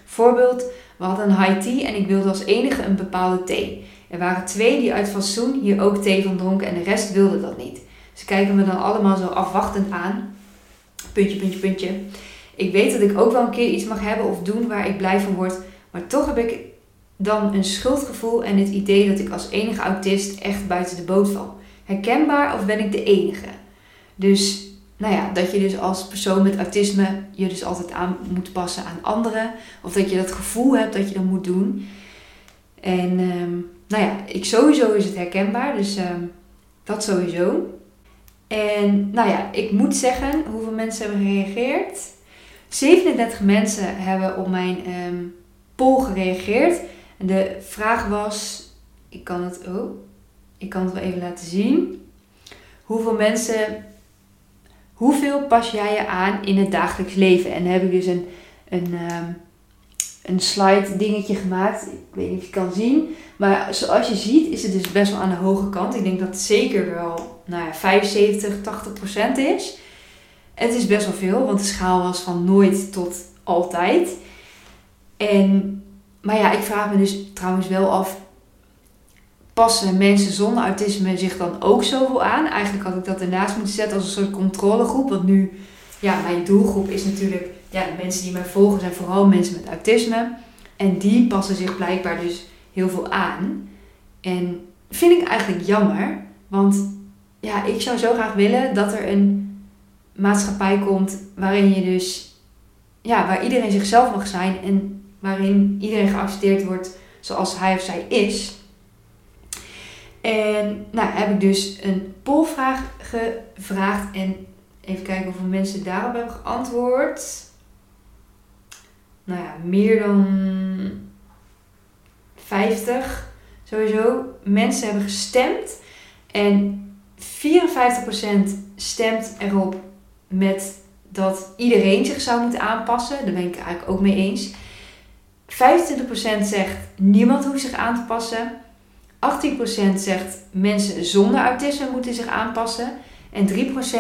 Voorbeeld, we hadden een high tea en ik wilde als enige een bepaalde thee. Er waren twee die uit fatsoen hier ook thee van dronken en de rest wilde dat niet. Ze kijken me dan allemaal zo afwachtend aan. Puntje, puntje, puntje. Ik weet dat ik ook wel een keer iets mag hebben of doen waar ik blij van word. Maar toch heb ik dan een schuldgevoel en het idee dat ik als enige autist echt buiten de boot val. Herkenbaar of ben ik de enige? Dus, nou ja, dat je dus als persoon met autisme je dus altijd aan moet passen aan anderen. Of dat je dat gevoel hebt dat je dat moet doen. En um, nou ja, ik sowieso is het herkenbaar, dus um, dat sowieso. En nou ja, ik moet zeggen hoeveel mensen hebben gereageerd. 37 mensen hebben op mijn um, poll gereageerd. De vraag was, ik kan het, oh, ik kan het wel even laten zien. Hoeveel mensen hoeveel pas jij je aan in het dagelijks leven? En dan heb ik dus een, een, ehm, een slide dingetje gemaakt. Ik weet niet of je kan zien. Maar zoals je ziet is het dus best wel aan de hoge kant. Ik denk dat het zeker wel nou ja, 75, 80 procent is. Het is best wel veel, want de schaal was van nooit tot altijd. En, maar ja, ik vraag me dus trouwens wel af, passen mensen zonder autisme zich dan ook zoveel aan? Eigenlijk had ik dat ernaast moeten zetten als een soort controlegroep. Want nu, ja, mijn doelgroep is natuurlijk, ja, de mensen die mij volgen zijn vooral mensen met autisme. En die passen zich blijkbaar dus heel veel aan. En vind ik eigenlijk jammer, want ja, ik zou zo graag willen dat er een maatschappij komt waarin je dus, ja, waar iedereen zichzelf mag zijn en waarin iedereen geaccepteerd wordt zoals hij of zij is. En nou heb ik dus een polvraag gevraagd en even kijken hoeveel mensen daarop hebben geantwoord. Nou ja, meer dan 50 sowieso. Mensen hebben gestemd en 54% stemt erop met dat iedereen zich zou moeten aanpassen. Daar ben ik eigenlijk ook mee eens. 25% zegt niemand hoeft zich aan te passen. 18% zegt mensen zonder autisme moeten zich aanpassen. En 3%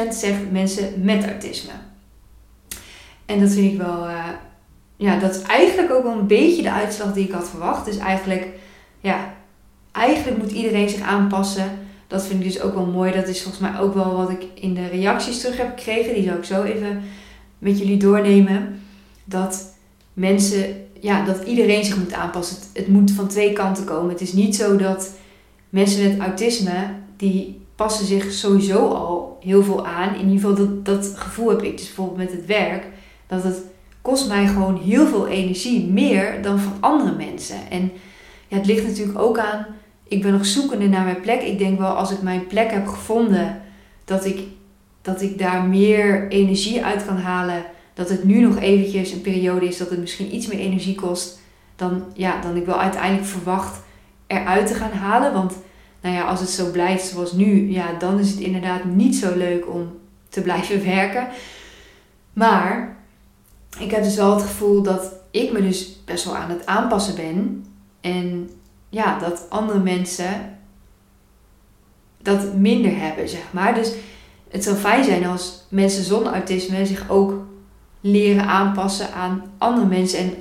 zegt mensen met autisme. En dat vind ik wel, uh, ja, dat is eigenlijk ook wel een beetje de uitslag die ik had verwacht. Dus eigenlijk, ja, eigenlijk moet iedereen zich aanpassen. Dat vind ik dus ook wel mooi. Dat is volgens mij ook wel wat ik in de reacties terug heb gekregen. Die zal ik zo even met jullie doornemen. Dat mensen ja, dat iedereen zich moet aanpassen. Het, het, moet van twee kanten komen. Het is niet zo dat mensen met autisme, die passen zich sowieso al heel veel aan. In ieder geval dat, dat gevoel heb ik dus bijvoorbeeld met het werk. Dat het kost mij gewoon heel veel energie. Meer dan van andere mensen. En ja, het ligt natuurlijk ook aan... Ik ben nog zoekende naar mijn plek. Ik denk wel als ik mijn plek heb gevonden... Dat ik, dat ik daar meer energie uit kan halen dat het nu nog eventjes een periode is dat het misschien iets meer energie kost dan, ja, dan ik wel uiteindelijk verwacht eruit te gaan halen. Want nou ja, als het zo blijft zoals nu, ja, dan is het inderdaad niet zo leuk om te blijven werken. Maar ik heb dus wel het gevoel dat ik me dus best wel aan het aanpassen ben. En ja, dat andere mensen dat minder hebben, zeg maar. Dus het zou fijn zijn als mensen zonder autisme zich ook leren aanpassen aan andere mensen. En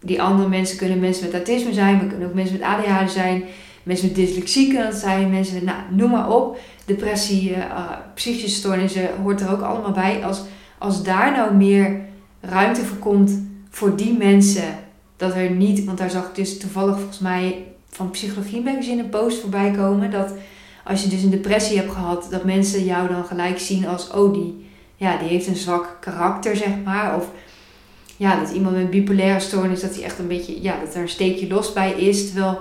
die andere mensen kunnen mensen met autisme zijn, maar kunnen ook mensen met ADHD zijn, mensen met dyslexie kunnen zijn, mensen nou, noem maar op, depressie, uh, psychische stoornissen hoort er ook allemaal bij. Als, als daar nou meer ruimte voor komt voor die mensen, dat er niet, want daar zag ik dus toevallig volgens mij van Psychologie Magazine een post voorbij komen, dat als je dus een depressie hebt gehad, dat mensen jou dan gelijk zien als, oh die ja, die heeft een zwak karakter, zeg maar. Of ja, dat iemand met bipolaire stoornis, dat hij echt een beetje, ja, dat er een steekje los bij is. Terwijl,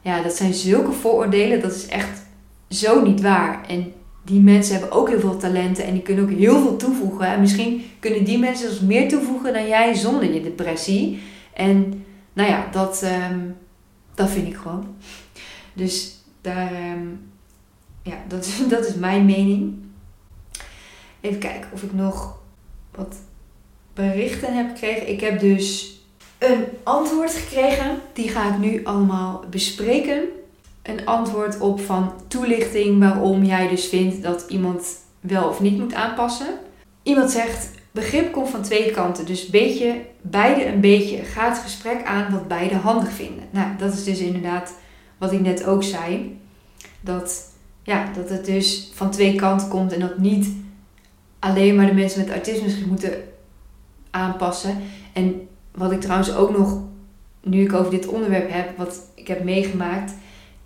ja, dat zijn zulke vooroordelen, dat is echt zo niet waar. En die mensen hebben ook heel veel talenten en die kunnen ook heel veel toevoegen. En misschien kunnen die mensen zelfs meer toevoegen dan jij zonder je depressie. En nou ja, dat, ehm, dat vind ik gewoon. Dus daar, ehm, ja, dat, dat is mijn mening. Even kijken of ik nog wat berichten heb gekregen. Ik heb dus een antwoord gekregen. Die ga ik nu allemaal bespreken. Een antwoord op van toelichting waarom jij dus vindt dat iemand wel of niet moet aanpassen. Iemand zegt, begrip komt van twee kanten. Dus beetje, beide een beetje. Ga het gesprek aan wat beide handig vinden. Nou, dat is dus inderdaad wat ik net ook zei. Dat, ja, dat het dus van twee kanten komt en dat niet alleen maar de mensen met autisme zich moeten aanpassen. En wat ik trouwens ook nog, nu ik over dit onderwerp heb, wat ik heb meegemaakt,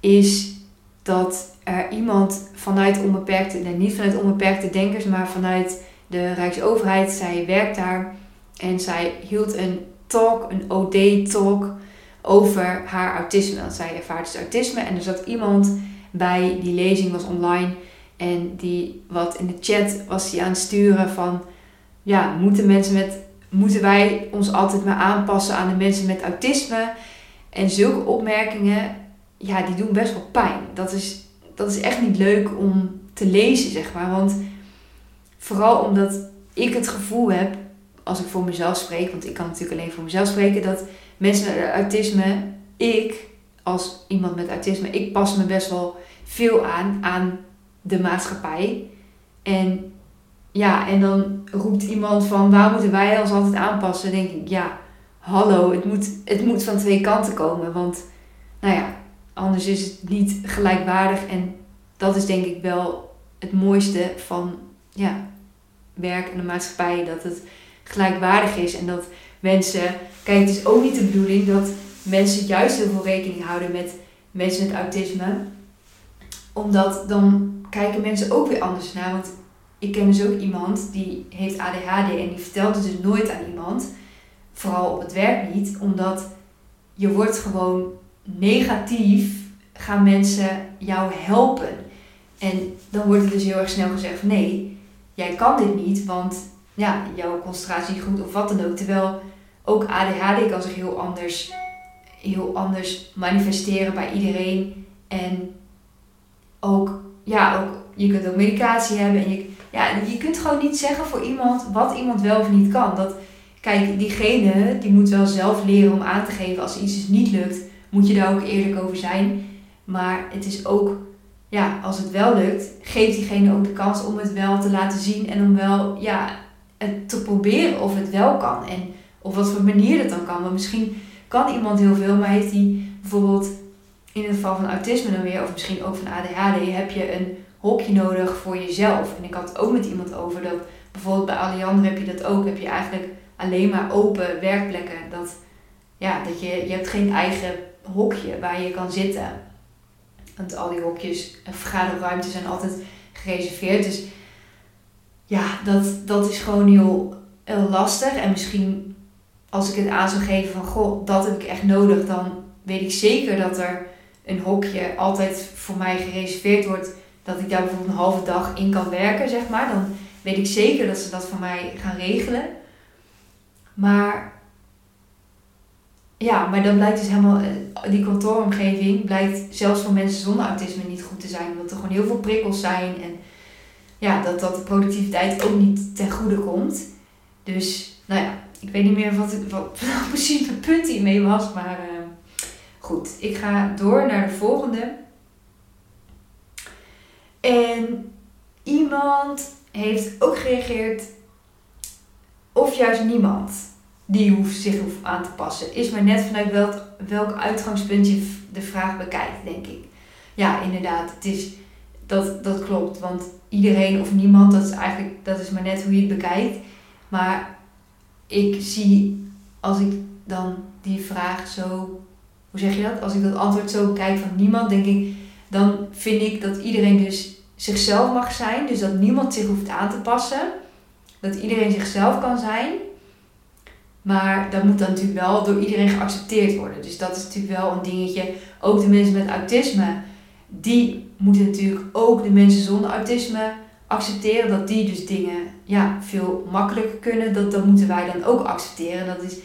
is dat er iemand vanuit onbeperkte, nee, niet vanuit onbeperkte denkers, maar vanuit de Rijksoverheid, zij werkt daar en zij hield een talk, een OD-talk over haar autisme. Want zij ervaart dus autisme en er zat iemand bij, die lezing was online en die wat in de chat was hij aan het sturen van ja, moeten mensen met moeten wij ons altijd maar aanpassen aan de mensen met autisme? En zulke opmerkingen, ja, die doen best wel pijn. Dat is, dat is echt niet leuk om te lezen, zeg maar. Want vooral omdat ik het gevoel heb, als ik voor mezelf spreek, want ik kan natuurlijk alleen voor mezelf spreken, dat mensen met autisme, ik als iemand met autisme, ik pas me best wel veel aan aan de maatschappij. En ja, en dan roept iemand van waar moeten wij ons altijd aanpassen? Dan denk ik, ja, hallo, het moet, het moet van twee kanten komen. Want nou ja, anders is het niet gelijkwaardig. En dat is denk ik wel het mooiste van ja, werk en de maatschappij. Dat het gelijkwaardig is en dat mensen. Kijk, het is ook niet de bedoeling dat mensen juist heel veel rekening houden met mensen met autisme. Omdat dan kijken mensen ook weer anders naar. Want ik ken dus ook iemand die heeft ADHD en die vertelt het dus nooit aan iemand. Vooral op het werk niet, omdat je wordt gewoon negatief gaan mensen jou helpen. En dan wordt er dus heel erg snel gezegd nee, jij kan dit niet, want ja, jouw concentratie goed of wat dan ook. Terwijl ook ADHD kan zich heel anders, heel anders manifesteren bij iedereen. En ook, ja, ook, je kunt ook medicatie hebben. En je, ja, je kunt gewoon niet zeggen voor iemand wat iemand wel of niet kan. Dat, kijk, diegene die moet wel zelf leren om aan te geven als iets dus niet lukt. Moet je daar ook eerlijk over zijn. Maar het is ook ja, als het wel lukt, geeft diegene ook de kans om het wel te laten zien en om wel ja, het te proberen of het wel kan. En op wat voor manier het dan kan. Want misschien kan iemand heel veel, maar heeft hij bijvoorbeeld in het geval van autisme dan weer, of misschien ook van ADHD, heb je een hokje nodig voor jezelf. En ik had het ook met iemand over dat bijvoorbeeld bij Alliander heb je dat ook. Heb je eigenlijk alleen maar open werkplekken. Dat, ja, dat je, je hebt geen eigen hokje waar je kan zitten. Want al die hokjes en vergaderruimtes zijn altijd gereserveerd. Dus ja, dat, dat is gewoon heel, heel lastig. En misschien als ik het aan zou geven van goh, dat heb ik echt nodig, dan weet ik zeker dat er een hokje altijd voor mij gereserveerd wordt. Dat ik daar bijvoorbeeld een halve dag in kan werken, zeg maar. Dan weet ik zeker dat ze dat voor mij gaan regelen. Maar ja, maar dan blijkt dus helemaal, eh, die kantooromgeving blijkt zelfs voor mensen zonder autisme niet goed te zijn. Omdat er gewoon heel veel prikkels zijn en ja, dat, dat de productiviteit ook niet ten goede komt. Dus, nou ja, ik weet niet meer wat, ik, wat precies mijn punt hiermee was. Maar uh, goed, ik ga door naar de volgende. En iemand heeft ook gereageerd, of juist niemand die hoeft zich hoeft aan te passen. Is maar net vanuit welk, uitgangspunt je de vraag bekijkt, denk ik. Ja, inderdaad, het is, dat, dat klopt. Want iedereen of niemand, dat is eigenlijk dat is maar net hoe je het bekijkt. Maar ik zie, als ik dan die vraag zo, hoe zeg je dat? Als ik dat antwoord zo bekijk van niemand, denk ik, dan vind ik dat iedereen dus zichzelf mag zijn. Dus dat niemand zich hoeft aan te passen. Dat iedereen zichzelf kan zijn. Maar dat moet dan natuurlijk wel door iedereen geaccepteerd worden. Dus dat is natuurlijk wel een dingetje. Ook de mensen met autisme, die moeten natuurlijk ook de mensen zonder autisme accepteren. Dat die dus dingen ja, veel makkelijker kunnen. Dat, dat moeten wij dan ook accepteren. Dat is,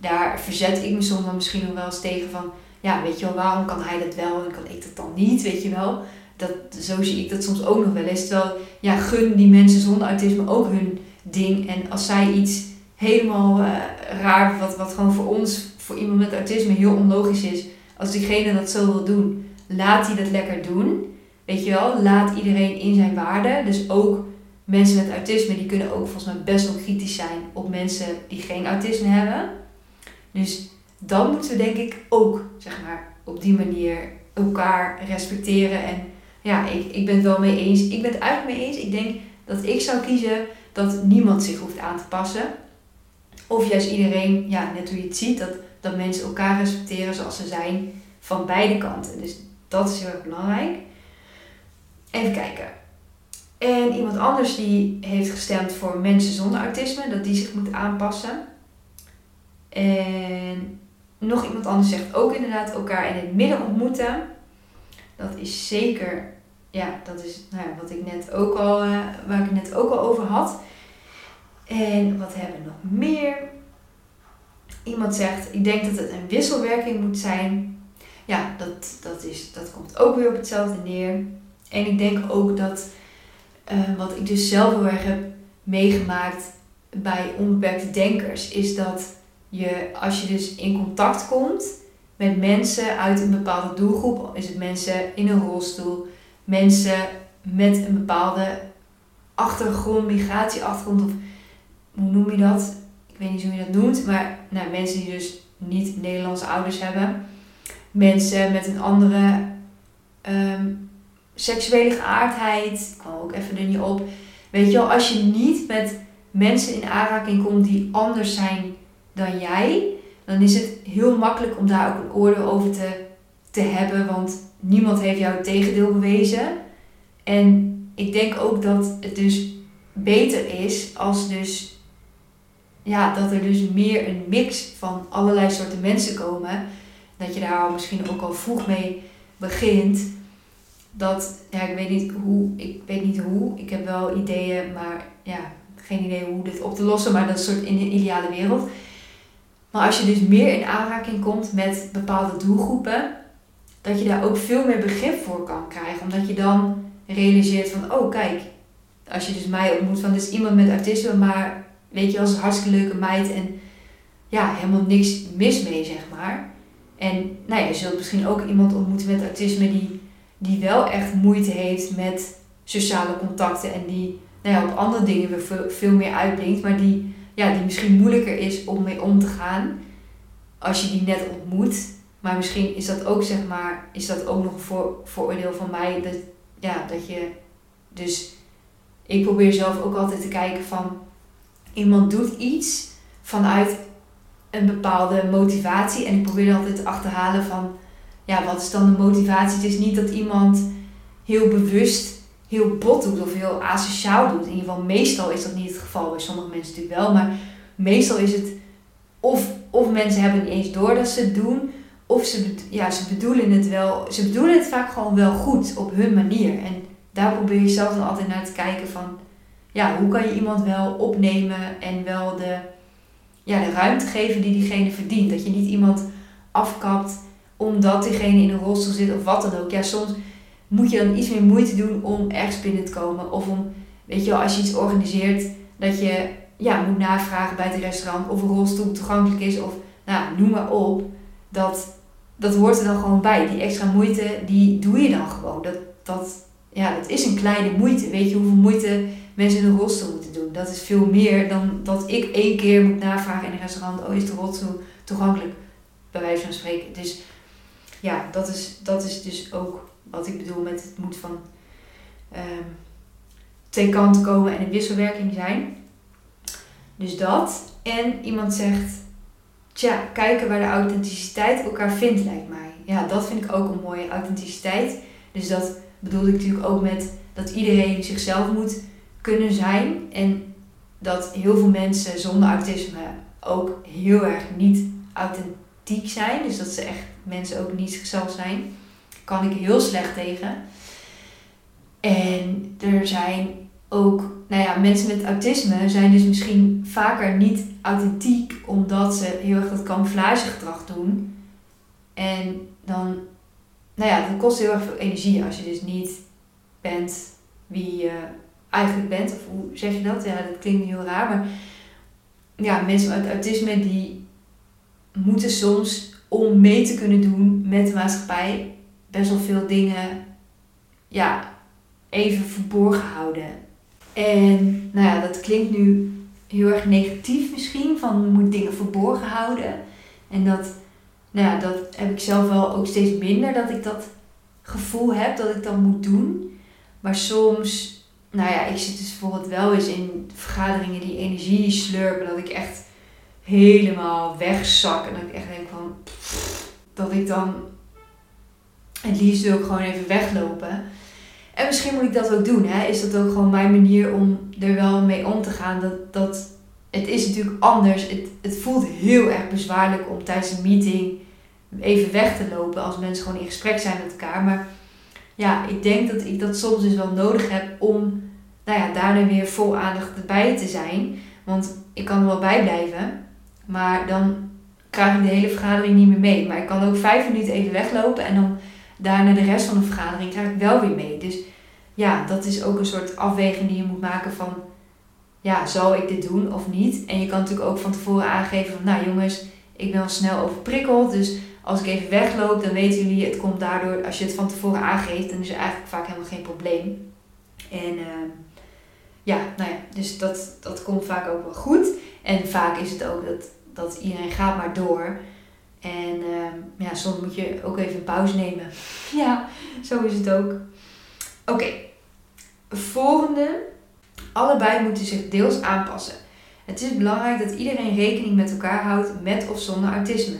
daar verzet ik me soms dan misschien nog wel eens tegen van... Ja, weet je wel, waarom kan hij dat wel en kan ik dat dan niet, weet je wel. Dat, zo zie ik dat soms ook nog wel eens. Terwijl, ja, gun die mensen zonder autisme ook hun ding. En als zij iets helemaal uh, raar, wat, wat gewoon voor ons, voor iemand met autisme, heel onlogisch is. Als diegene dat zo wil doen, laat hij dat lekker doen. Weet je wel, laat iedereen in zijn waarde. Dus ook mensen met autisme, die kunnen ook volgens mij best wel kritisch zijn op mensen die geen autisme hebben. Dus dan moeten we denk ik ook, zeg maar, op die manier elkaar respecteren. En ja, ik, ik ben het wel mee eens. Ik ben het eigenlijk mee eens. Ik denk dat ik zou kiezen dat niemand zich hoeft aan te passen. Of juist iedereen, ja, net hoe je het ziet, dat, dat mensen elkaar respecteren zoals ze zijn van beide kanten. Dus dat is heel erg belangrijk. Even kijken. En iemand anders die heeft gestemd voor mensen zonder autisme, dat die zich moet aanpassen. En nog iemand anders zegt ook inderdaad elkaar in het midden ontmoeten. Dat is zeker, ja, dat is nou ja, wat ik net ook al, uh, waar ik het net ook al over had. En wat hebben we nog meer? Iemand zegt, ik denk dat het een wisselwerking moet zijn. Ja, dat, dat, is, dat komt ook weer op hetzelfde neer. En ik denk ook dat, uh, wat ik dus zelf heel erg heb meegemaakt bij onbeperkte denkers, is dat je als je dus in contact komt met mensen uit een bepaalde doelgroep, is het mensen in een rolstoel, mensen met een bepaalde achtergrond, migratieachtergrond, of hoe noem je dat? Ik weet niet hoe je dat noemt, maar nou, mensen die dus niet Nederlandse ouders hebben, mensen met een andere ehm, seksuele geaardheid, ik kwam ook even er niet op. Weet je wel, als je niet met mensen in aanraking komt die anders zijn dan jij, dan is het heel makkelijk om daar ook een oordeel over te, te hebben, want niemand heeft jou het tegendeel bewezen. En ik denk ook dat het dus beter is als dus ja, dat er dus meer een mix van allerlei soorten mensen komen. Dat je daar misschien ook al vroeg mee begint. Dat, ja, ik weet niet hoe, ik weet niet hoe. Ik heb wel ideeën, maar ja, geen idee hoe dit op te lossen. Maar dat is soort in de ideale wereld. Maar als je dus meer in aanraking komt met bepaalde doelgroepen, dat je daar ook veel meer begrip voor kan krijgen. Omdat je dan realiseert van, oh kijk, als je dus mij ontmoet van, dit is iemand met autisme, maar weet je, als een hartstikke leuke meid en ja, helemaal niks mis mee, zeg maar. En nou ja, je zult misschien ook iemand ontmoeten met autisme die, die wel echt moeite heeft met sociale contacten en die nou ja, op andere dingen weer veel, meer uitblinkt, maar die, ja, die misschien moeilijker is om mee om te gaan als je die net ontmoet. Maar misschien is dat ook, zeg maar, is dat ook nog een voor, vooroordeel van mij, dat, ja, dat je dus, ik probeer zelf ook altijd te kijken van, iemand doet iets vanuit een bepaalde motivatie. En ik probeer altijd te achterhalen van, ja, wat is dan de motivatie? Het is niet dat iemand heel bewust heel bot doet of heel asociaal doet. In ieder geval, meestal is dat niet het geval. Bij sommige mensen natuurlijk wel. Maar meestal is het of, of mensen hebben niet eens door dat ze het doen. Of ze, ja, ze bedoelen het wel. Ze bedoelen het vaak gewoon wel goed op hun manier. En daar probeer je zelf dan altijd naar te kijken van ja, hoe kan je iemand wel opnemen en wel de, ja, de ruimte geven die diegene verdient. Dat je niet iemand afkapt omdat diegene in een rolstoel zit of wat dan ook. Ja, soms moet je dan iets meer moeite doen om ergens binnen te komen. Of om, weet je wel, als je iets organiseert, dat je ja, moet navragen bij het restaurant of een rolstoel toegankelijk is. Of nou, noem maar op. Dat, dat hoort er dan gewoon bij. Die extra moeite, die doe je dan gewoon. Dat, dat, ja, dat is een kleine moeite. Weet je hoeveel moeite mensen in een rolstoel moeten doen. Dat is veel meer dan dat ik één keer moet navragen in een restaurant. Oh, is de rolstoel toegankelijk? Bij wijze van spreken. Dus ja, dat is, dat is dus ook wat ik bedoel met het moet van um, twee kanten komen en een wisselwerking zijn. Dus dat. En iemand zegt, tja, kijken waar de authenticiteit elkaar vindt, lijkt mij. Ja, dat vind ik ook een mooie authenticiteit. Dus dat bedoelde ik natuurlijk ook met dat iedereen zichzelf moet kunnen zijn. En dat heel veel mensen zonder autisme ook heel erg niet authentiek zijn. Dus dat ze echt mensen ook niet zichzelf zijn. Kan ik heel slecht tegen. En er zijn ook, nou ja, mensen met autisme zijn dus misschien vaker niet authentiek omdat ze heel erg dat camouflagegedrag doen. En dan, nou ja, dat kost heel erg veel energie als je dus niet bent wie je eigenlijk bent. Of hoe zeg je dat? Ja, dat klinkt heel raar. Maar ja, mensen met autisme die moeten soms om mee te kunnen doen met de maatschappij best wel veel dingen ja, even verborgen houden. En nou ja, dat klinkt nu heel erg negatief misschien, van moet dingen verborgen houden. En dat, nou ja, dat heb ik zelf wel ook steeds minder, dat ik dat gevoel heb dat ik dat moet doen. Maar soms nou ja, ik zit dus bijvoorbeeld wel eens in vergaderingen die energie slurpen, dat ik echt helemaal wegzak en dat ik echt denk van, dat ik dan het liefst ik gewoon even weglopen. En misschien moet ik dat ook doen, hè? is dat ook gewoon mijn manier om er wel mee om te gaan. Dat, dat, het is natuurlijk anders. Het, het voelt heel erg bezwaarlijk om tijdens een meeting even weg te lopen als mensen gewoon in gesprek zijn met elkaar. Maar ja, ik denk dat ik dat soms dus wel nodig heb om nou ja, daarna weer vol aandacht erbij te zijn. Want ik kan er wel bij blijven, maar dan krijg ik de hele vergadering niet meer mee. Maar ik kan ook vijf minuten even weglopen en dan daarna de rest van de vergadering krijg ik wel weer mee. Dus ja, dat is ook een soort afweging die je moet maken van ja, zal ik dit doen of niet? En je kan natuurlijk ook van tevoren aangeven van, nou jongens, ik ben al snel overprikkeld, dus als ik even wegloop, dan weten jullie, het komt daardoor, als je het van tevoren aangeeft, dan is er eigenlijk vaak helemaal geen probleem. En uh, ja, nou ja, dus dat, dat komt vaak ook wel goed. En vaak is het ook dat, dat iedereen gaat maar door. En uh, ja, soms moet je ook even pauze nemen. ja, zo is het ook. Oké, volgende. Allebei moeten zich deels aanpassen. Het is belangrijk dat iedereen rekening met elkaar houdt met of zonder autisme.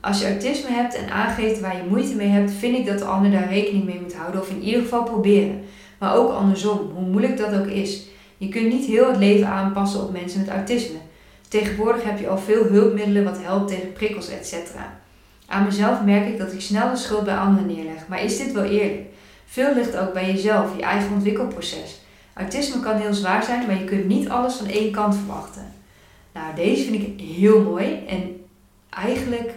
Als je autisme hebt en aangeeft waar je moeite mee hebt, vind ik dat de ander daar rekening mee moet houden of in ieder geval proberen. Maar ook andersom, hoe moeilijk dat ook is. Je kunt niet heel het leven aanpassen op mensen met autisme. Tegenwoordig heb je al veel hulpmiddelen wat helpt tegen prikkels, etc. Aan mezelf merk ik dat ik snel de schuld bij anderen neerleg. Maar is dit wel eerlijk? Veel ligt ook bij jezelf, je eigen ontwikkelproces. Autisme kan heel zwaar zijn, maar je kunt niet alles van één kant verwachten. Nou, deze vind ik heel mooi. En eigenlijk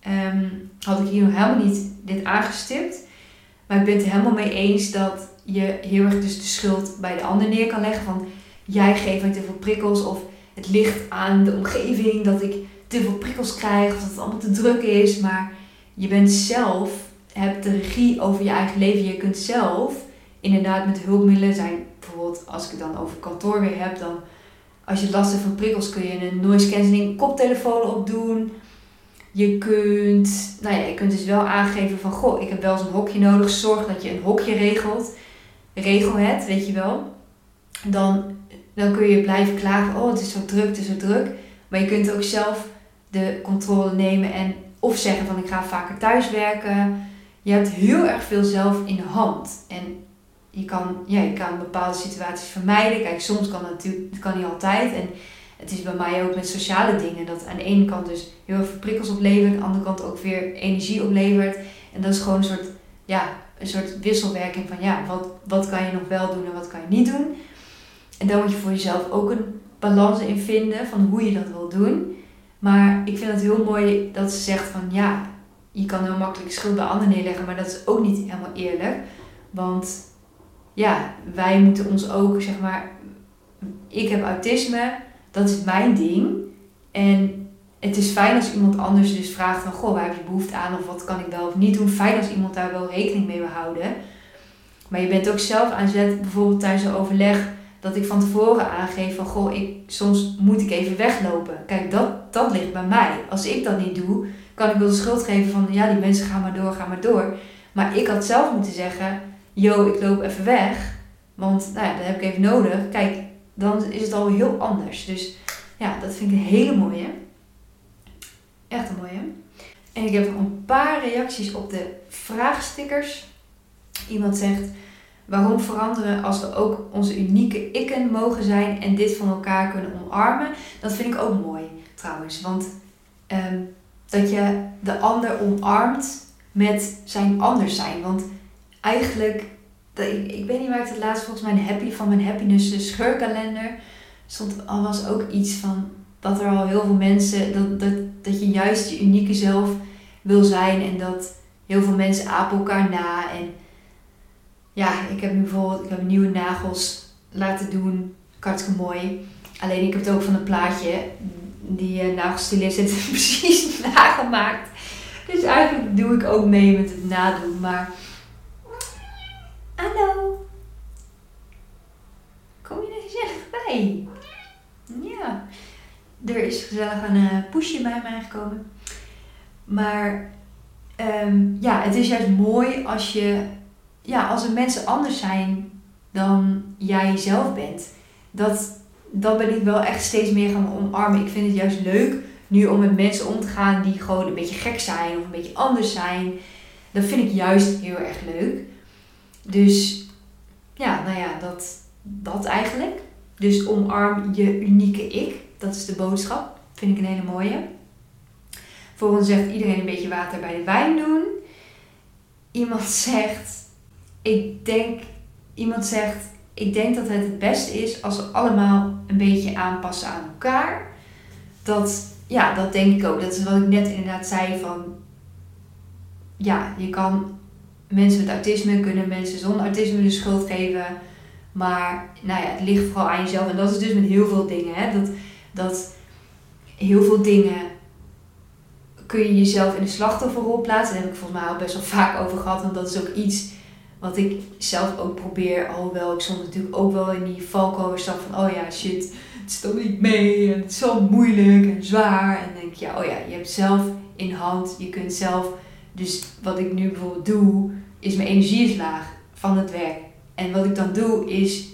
ehm, had ik hier nog helemaal niet dit aangestipt. Maar ik ben het helemaal mee eens dat je heel erg dus de schuld bij de ander neer kan leggen. Van jij geeft mij te veel prikkels of het ligt aan de omgeving dat ik te veel prikkels krijg of dat het allemaal te druk is. Maar je bent zelf, hebt de regie over je eigen leven. Je kunt zelf inderdaad met hulpmiddelen zijn. Bijvoorbeeld als ik het dan over kantoor weer heb, dan als je last hebt van prikkels kun je een noise cancelling koptelefoon opdoen. Je kunt, nou ja, je kunt dus wel aangeven van, goh, ik heb wel eens een hokje nodig. Zorg dat je een hokje regelt regel het, weet je wel, dan, dan kun je blijven klagen, oh het is zo druk, het is zo druk. Maar je kunt ook zelf de controle nemen en of zeggen van ik ga vaker thuiswerken. Je hebt heel erg veel zelf in de hand. En je kan, ja, je kan bepaalde situaties vermijden. Kijk, soms kan dat natuurlijk, kan niet altijd. En het is bij mij ook met sociale dingen. Dat aan de ene kant dus heel veel prikkels oplevert. Aan de andere kant ook weer energie oplevert. En dat is gewoon een soort ja, een soort wisselwerking van ja, wat, wat kan je nog wel doen en wat kan je niet doen. En daar moet je voor jezelf ook een balans in vinden van hoe je dat wil doen. Maar ik vind het heel mooi dat ze zegt van ja, je kan heel makkelijk schuld bij anderen neerleggen, maar dat is ook niet helemaal eerlijk. Want ja, wij moeten ons ook, zeg maar, ik heb autisme, dat is mijn ding. En het is fijn als iemand anders dus vraagt van, goh, waar heb je behoefte aan of wat kan ik wel of niet doen. Fijn als iemand daar wel rekening mee wil houden. Maar je bent ook zelf aan zet, bijvoorbeeld tijdens een overleg, dat ik van tevoren aangeef van, goh, ik, soms moet ik even weglopen. Kijk, dat, dat ligt bij mij. Als ik dat niet doe, kan ik wel de schuld geven van, ja, die mensen gaan maar door, gaan maar door. Maar ik had zelf moeten zeggen, yo, ik loop even weg. Want nou ja, dat heb ik even nodig. Kijk, dan is het al heel anders. Dus ja, dat vind ik een hele mooie. Echt een mooie. En ik heb nog een paar reacties op de vraagstickers. Iemand zegt: Waarom veranderen als we ook onze unieke ikken mogen zijn en dit van elkaar kunnen omarmen? Dat vind ik ook mooi trouwens. Want ehm, dat je de ander omarmt met zijn anders zijn. Want eigenlijk, ik, ik weet niet waar ik het laatst volgens mij happy van mijn happiness de scheurkalender stond al was ook iets van dat er al heel veel mensen, dat, dat, dat je juist je unieke zelf wil zijn en dat heel veel mensen apen elkaar na. En ja, ik heb bijvoorbeeld ik heb nieuwe nagels laten doen, hartstikke mooi. Alleen ik heb het ook van een plaatje, die uh, nagelstylist heeft precies nagemaakt. Dus eigenlijk doe ik ook mee met het nadoen, maar... Hallo! Kom je er gezellig bij? Ja er is gezellig een uh, poesje bij mij gekomen. Maar ehm, ja, het is juist mooi als je, ja, als er mensen anders zijn dan jij zelf bent. Dat, dat ben ik wel echt steeds meer gaan omarmen. Ik vind het juist leuk nu om met mensen om te gaan die gewoon een beetje gek zijn of een beetje anders zijn. Dat vind ik juist heel erg leuk. Dus ja, nou ja, dat, dat eigenlijk. Dus omarm je unieke ik. Dat is de boodschap. Vind ik een hele mooie. Volgens zegt iedereen een beetje water bij de wijn doen. Iemand zegt, ik denk, iemand zegt, ik denk dat het het beste is als we allemaal een beetje aanpassen aan elkaar. Dat, ja, dat denk ik ook. Dat is wat ik net inderdaad zei van, ja, je kan mensen met autisme, kunnen mensen zonder autisme de schuld geven Maar nou ja, het ligt vooral aan jezelf. En dat is dus met heel veel dingen. Hè? Dat, dat heel veel dingen kun je jezelf in de slachtofferrol plaatsen. Daar heb ik volgens mij al best wel vaak over gehad. Want dat is ook iets wat ik zelf ook probeer. Alhoewel ik soms natuurlijk ook wel in die valkuil stap van... Oh ja, shit, het stond niet mee. En het is zo moeilijk en zwaar. En denk je, ja, oh ja, je hebt zelf in hand. Je kunt zelf... Dus wat ik nu bijvoorbeeld doe, is mijn energie is laag van het werk. En wat ik dan doe, is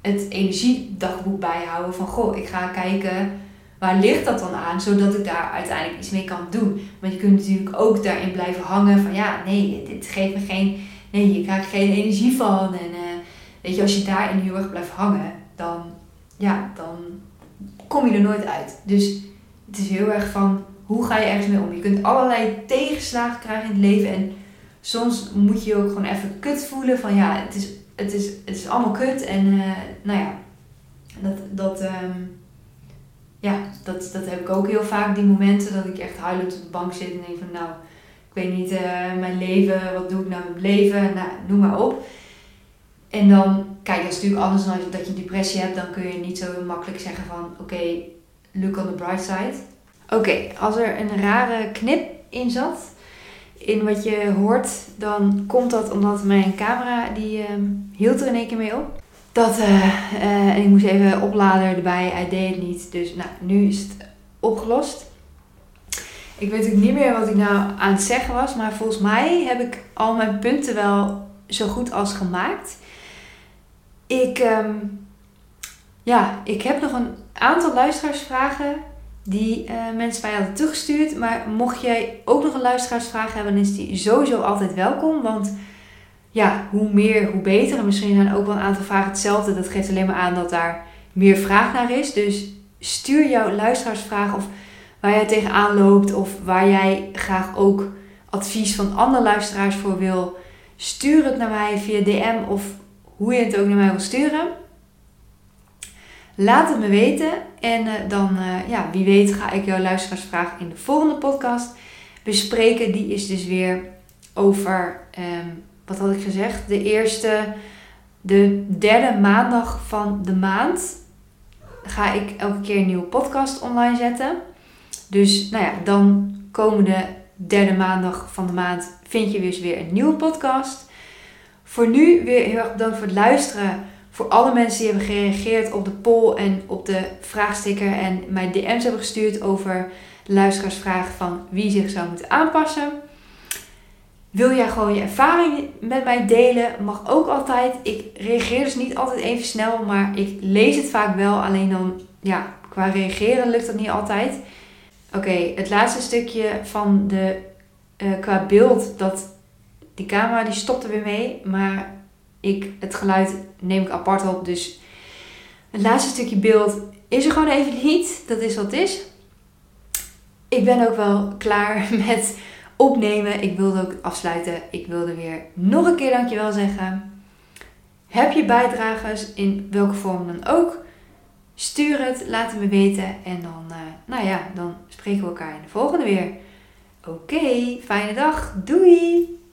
het energiedagboek bijhouden. Van, goh, ik ga kijken waar ligt dat dan aan, zodat ik daar uiteindelijk iets mee kan doen. Want je kunt natuurlijk ook daarin blijven hangen van ja, nee, dit geeft me geen, nee, je krijgt geen energie van. En uh, weet je, als je daarin heel erg blijft hangen, dan, ja, dan kom je er nooit uit. Dus het is heel erg van hoe ga je ergens mee om. Je kunt allerlei tegenslagen krijgen in het leven en soms moet je ook gewoon even kut voelen van ja, het is, het is, het is allemaal kut en uh, nou ja, dat, dat um, ja, dat, dat heb ik ook heel vaak, die momenten dat ik echt huilend op de bank zit en denk van nou, weet niet, uh, mijn leven, wat doe ik nou met mijn leven, nou, noem maar op. En dan, kijk, dat is natuurlijk anders dan dat je depressie hebt, dan kun je niet zo makkelijk zeggen van oké, look on the bright side. Oké, als er een rare knip in zat, in wat je hoort, dan komt dat omdat mijn camera, die uh, hield er in één keer mee op. Dat, uh, en ik moest even opladen erbij. Hij deed het niet. Dus nou, nu is het opgelost. Ik weet ook niet meer wat ik nou aan het zeggen was. Maar volgens mij heb ik al mijn punten wel zo goed als gemaakt. Ik, um, ja, ik heb nog een aantal luisteraarsvragen die uh, mensen mij hadden toegestuurd. Maar mocht jij ook nog een luisteraarsvraag hebben, dan is die sowieso altijd welkom. Want ja, hoe meer, hoe beter. En misschien zijn ook wel een aantal vragen hetzelfde. Dat geeft alleen maar aan dat daar meer vraag naar is. Dus stuur jouw luisteraarsvraag of waar jij tegenaan loopt of waar jij graag ook advies van andere luisteraars voor wil. Stuur het naar mij via DM of hoe je het ook naar mij wil sturen. Laat het me weten en uh, dan, uh, ja, wie weet, ga ik jouw luisteraarsvraag in de volgende podcast bespreken. Die is dus weer over um, wat had ik gezegd? De eerste, de derde maandag van de maand ga ik elke keer een nieuwe podcast online zetten. Dus nou ja, dan komende derde maandag van de maand vind je dus weer een nieuwe podcast. Voor nu weer heel erg bedankt voor het luisteren. Voor alle mensen die hebben gereageerd op de poll en op de vraagsticker en mij DM's hebben gestuurd over luisteraarsvraag van wie zich zou moeten aanpassen. Wil jij gewoon je ervaring met mij delen? Mag ook altijd. Ik reageer dus niet altijd even snel, maar ik lees het vaak wel. Alleen dan, ja, qua reageren lukt dat niet altijd. Oké, het laatste stukje van de, uh, qua beeld, dat die camera die stopte weer mee. Maar ik, het geluid neem ik apart op. Dus het laatste stukje beeld is er gewoon even niet. Dat is wat het is. Ik ben ook wel klaar met opnemen. Ik wilde ook afsluiten. Ik wilde weer nog een keer dankjewel zeggen. Heb je bijdragers in welke vorm dan ook? Stuur het, laat het me weten. En dan, uh, nou ja, dan spreken we elkaar in de volgende weer. Oké, fijne dag. Doei!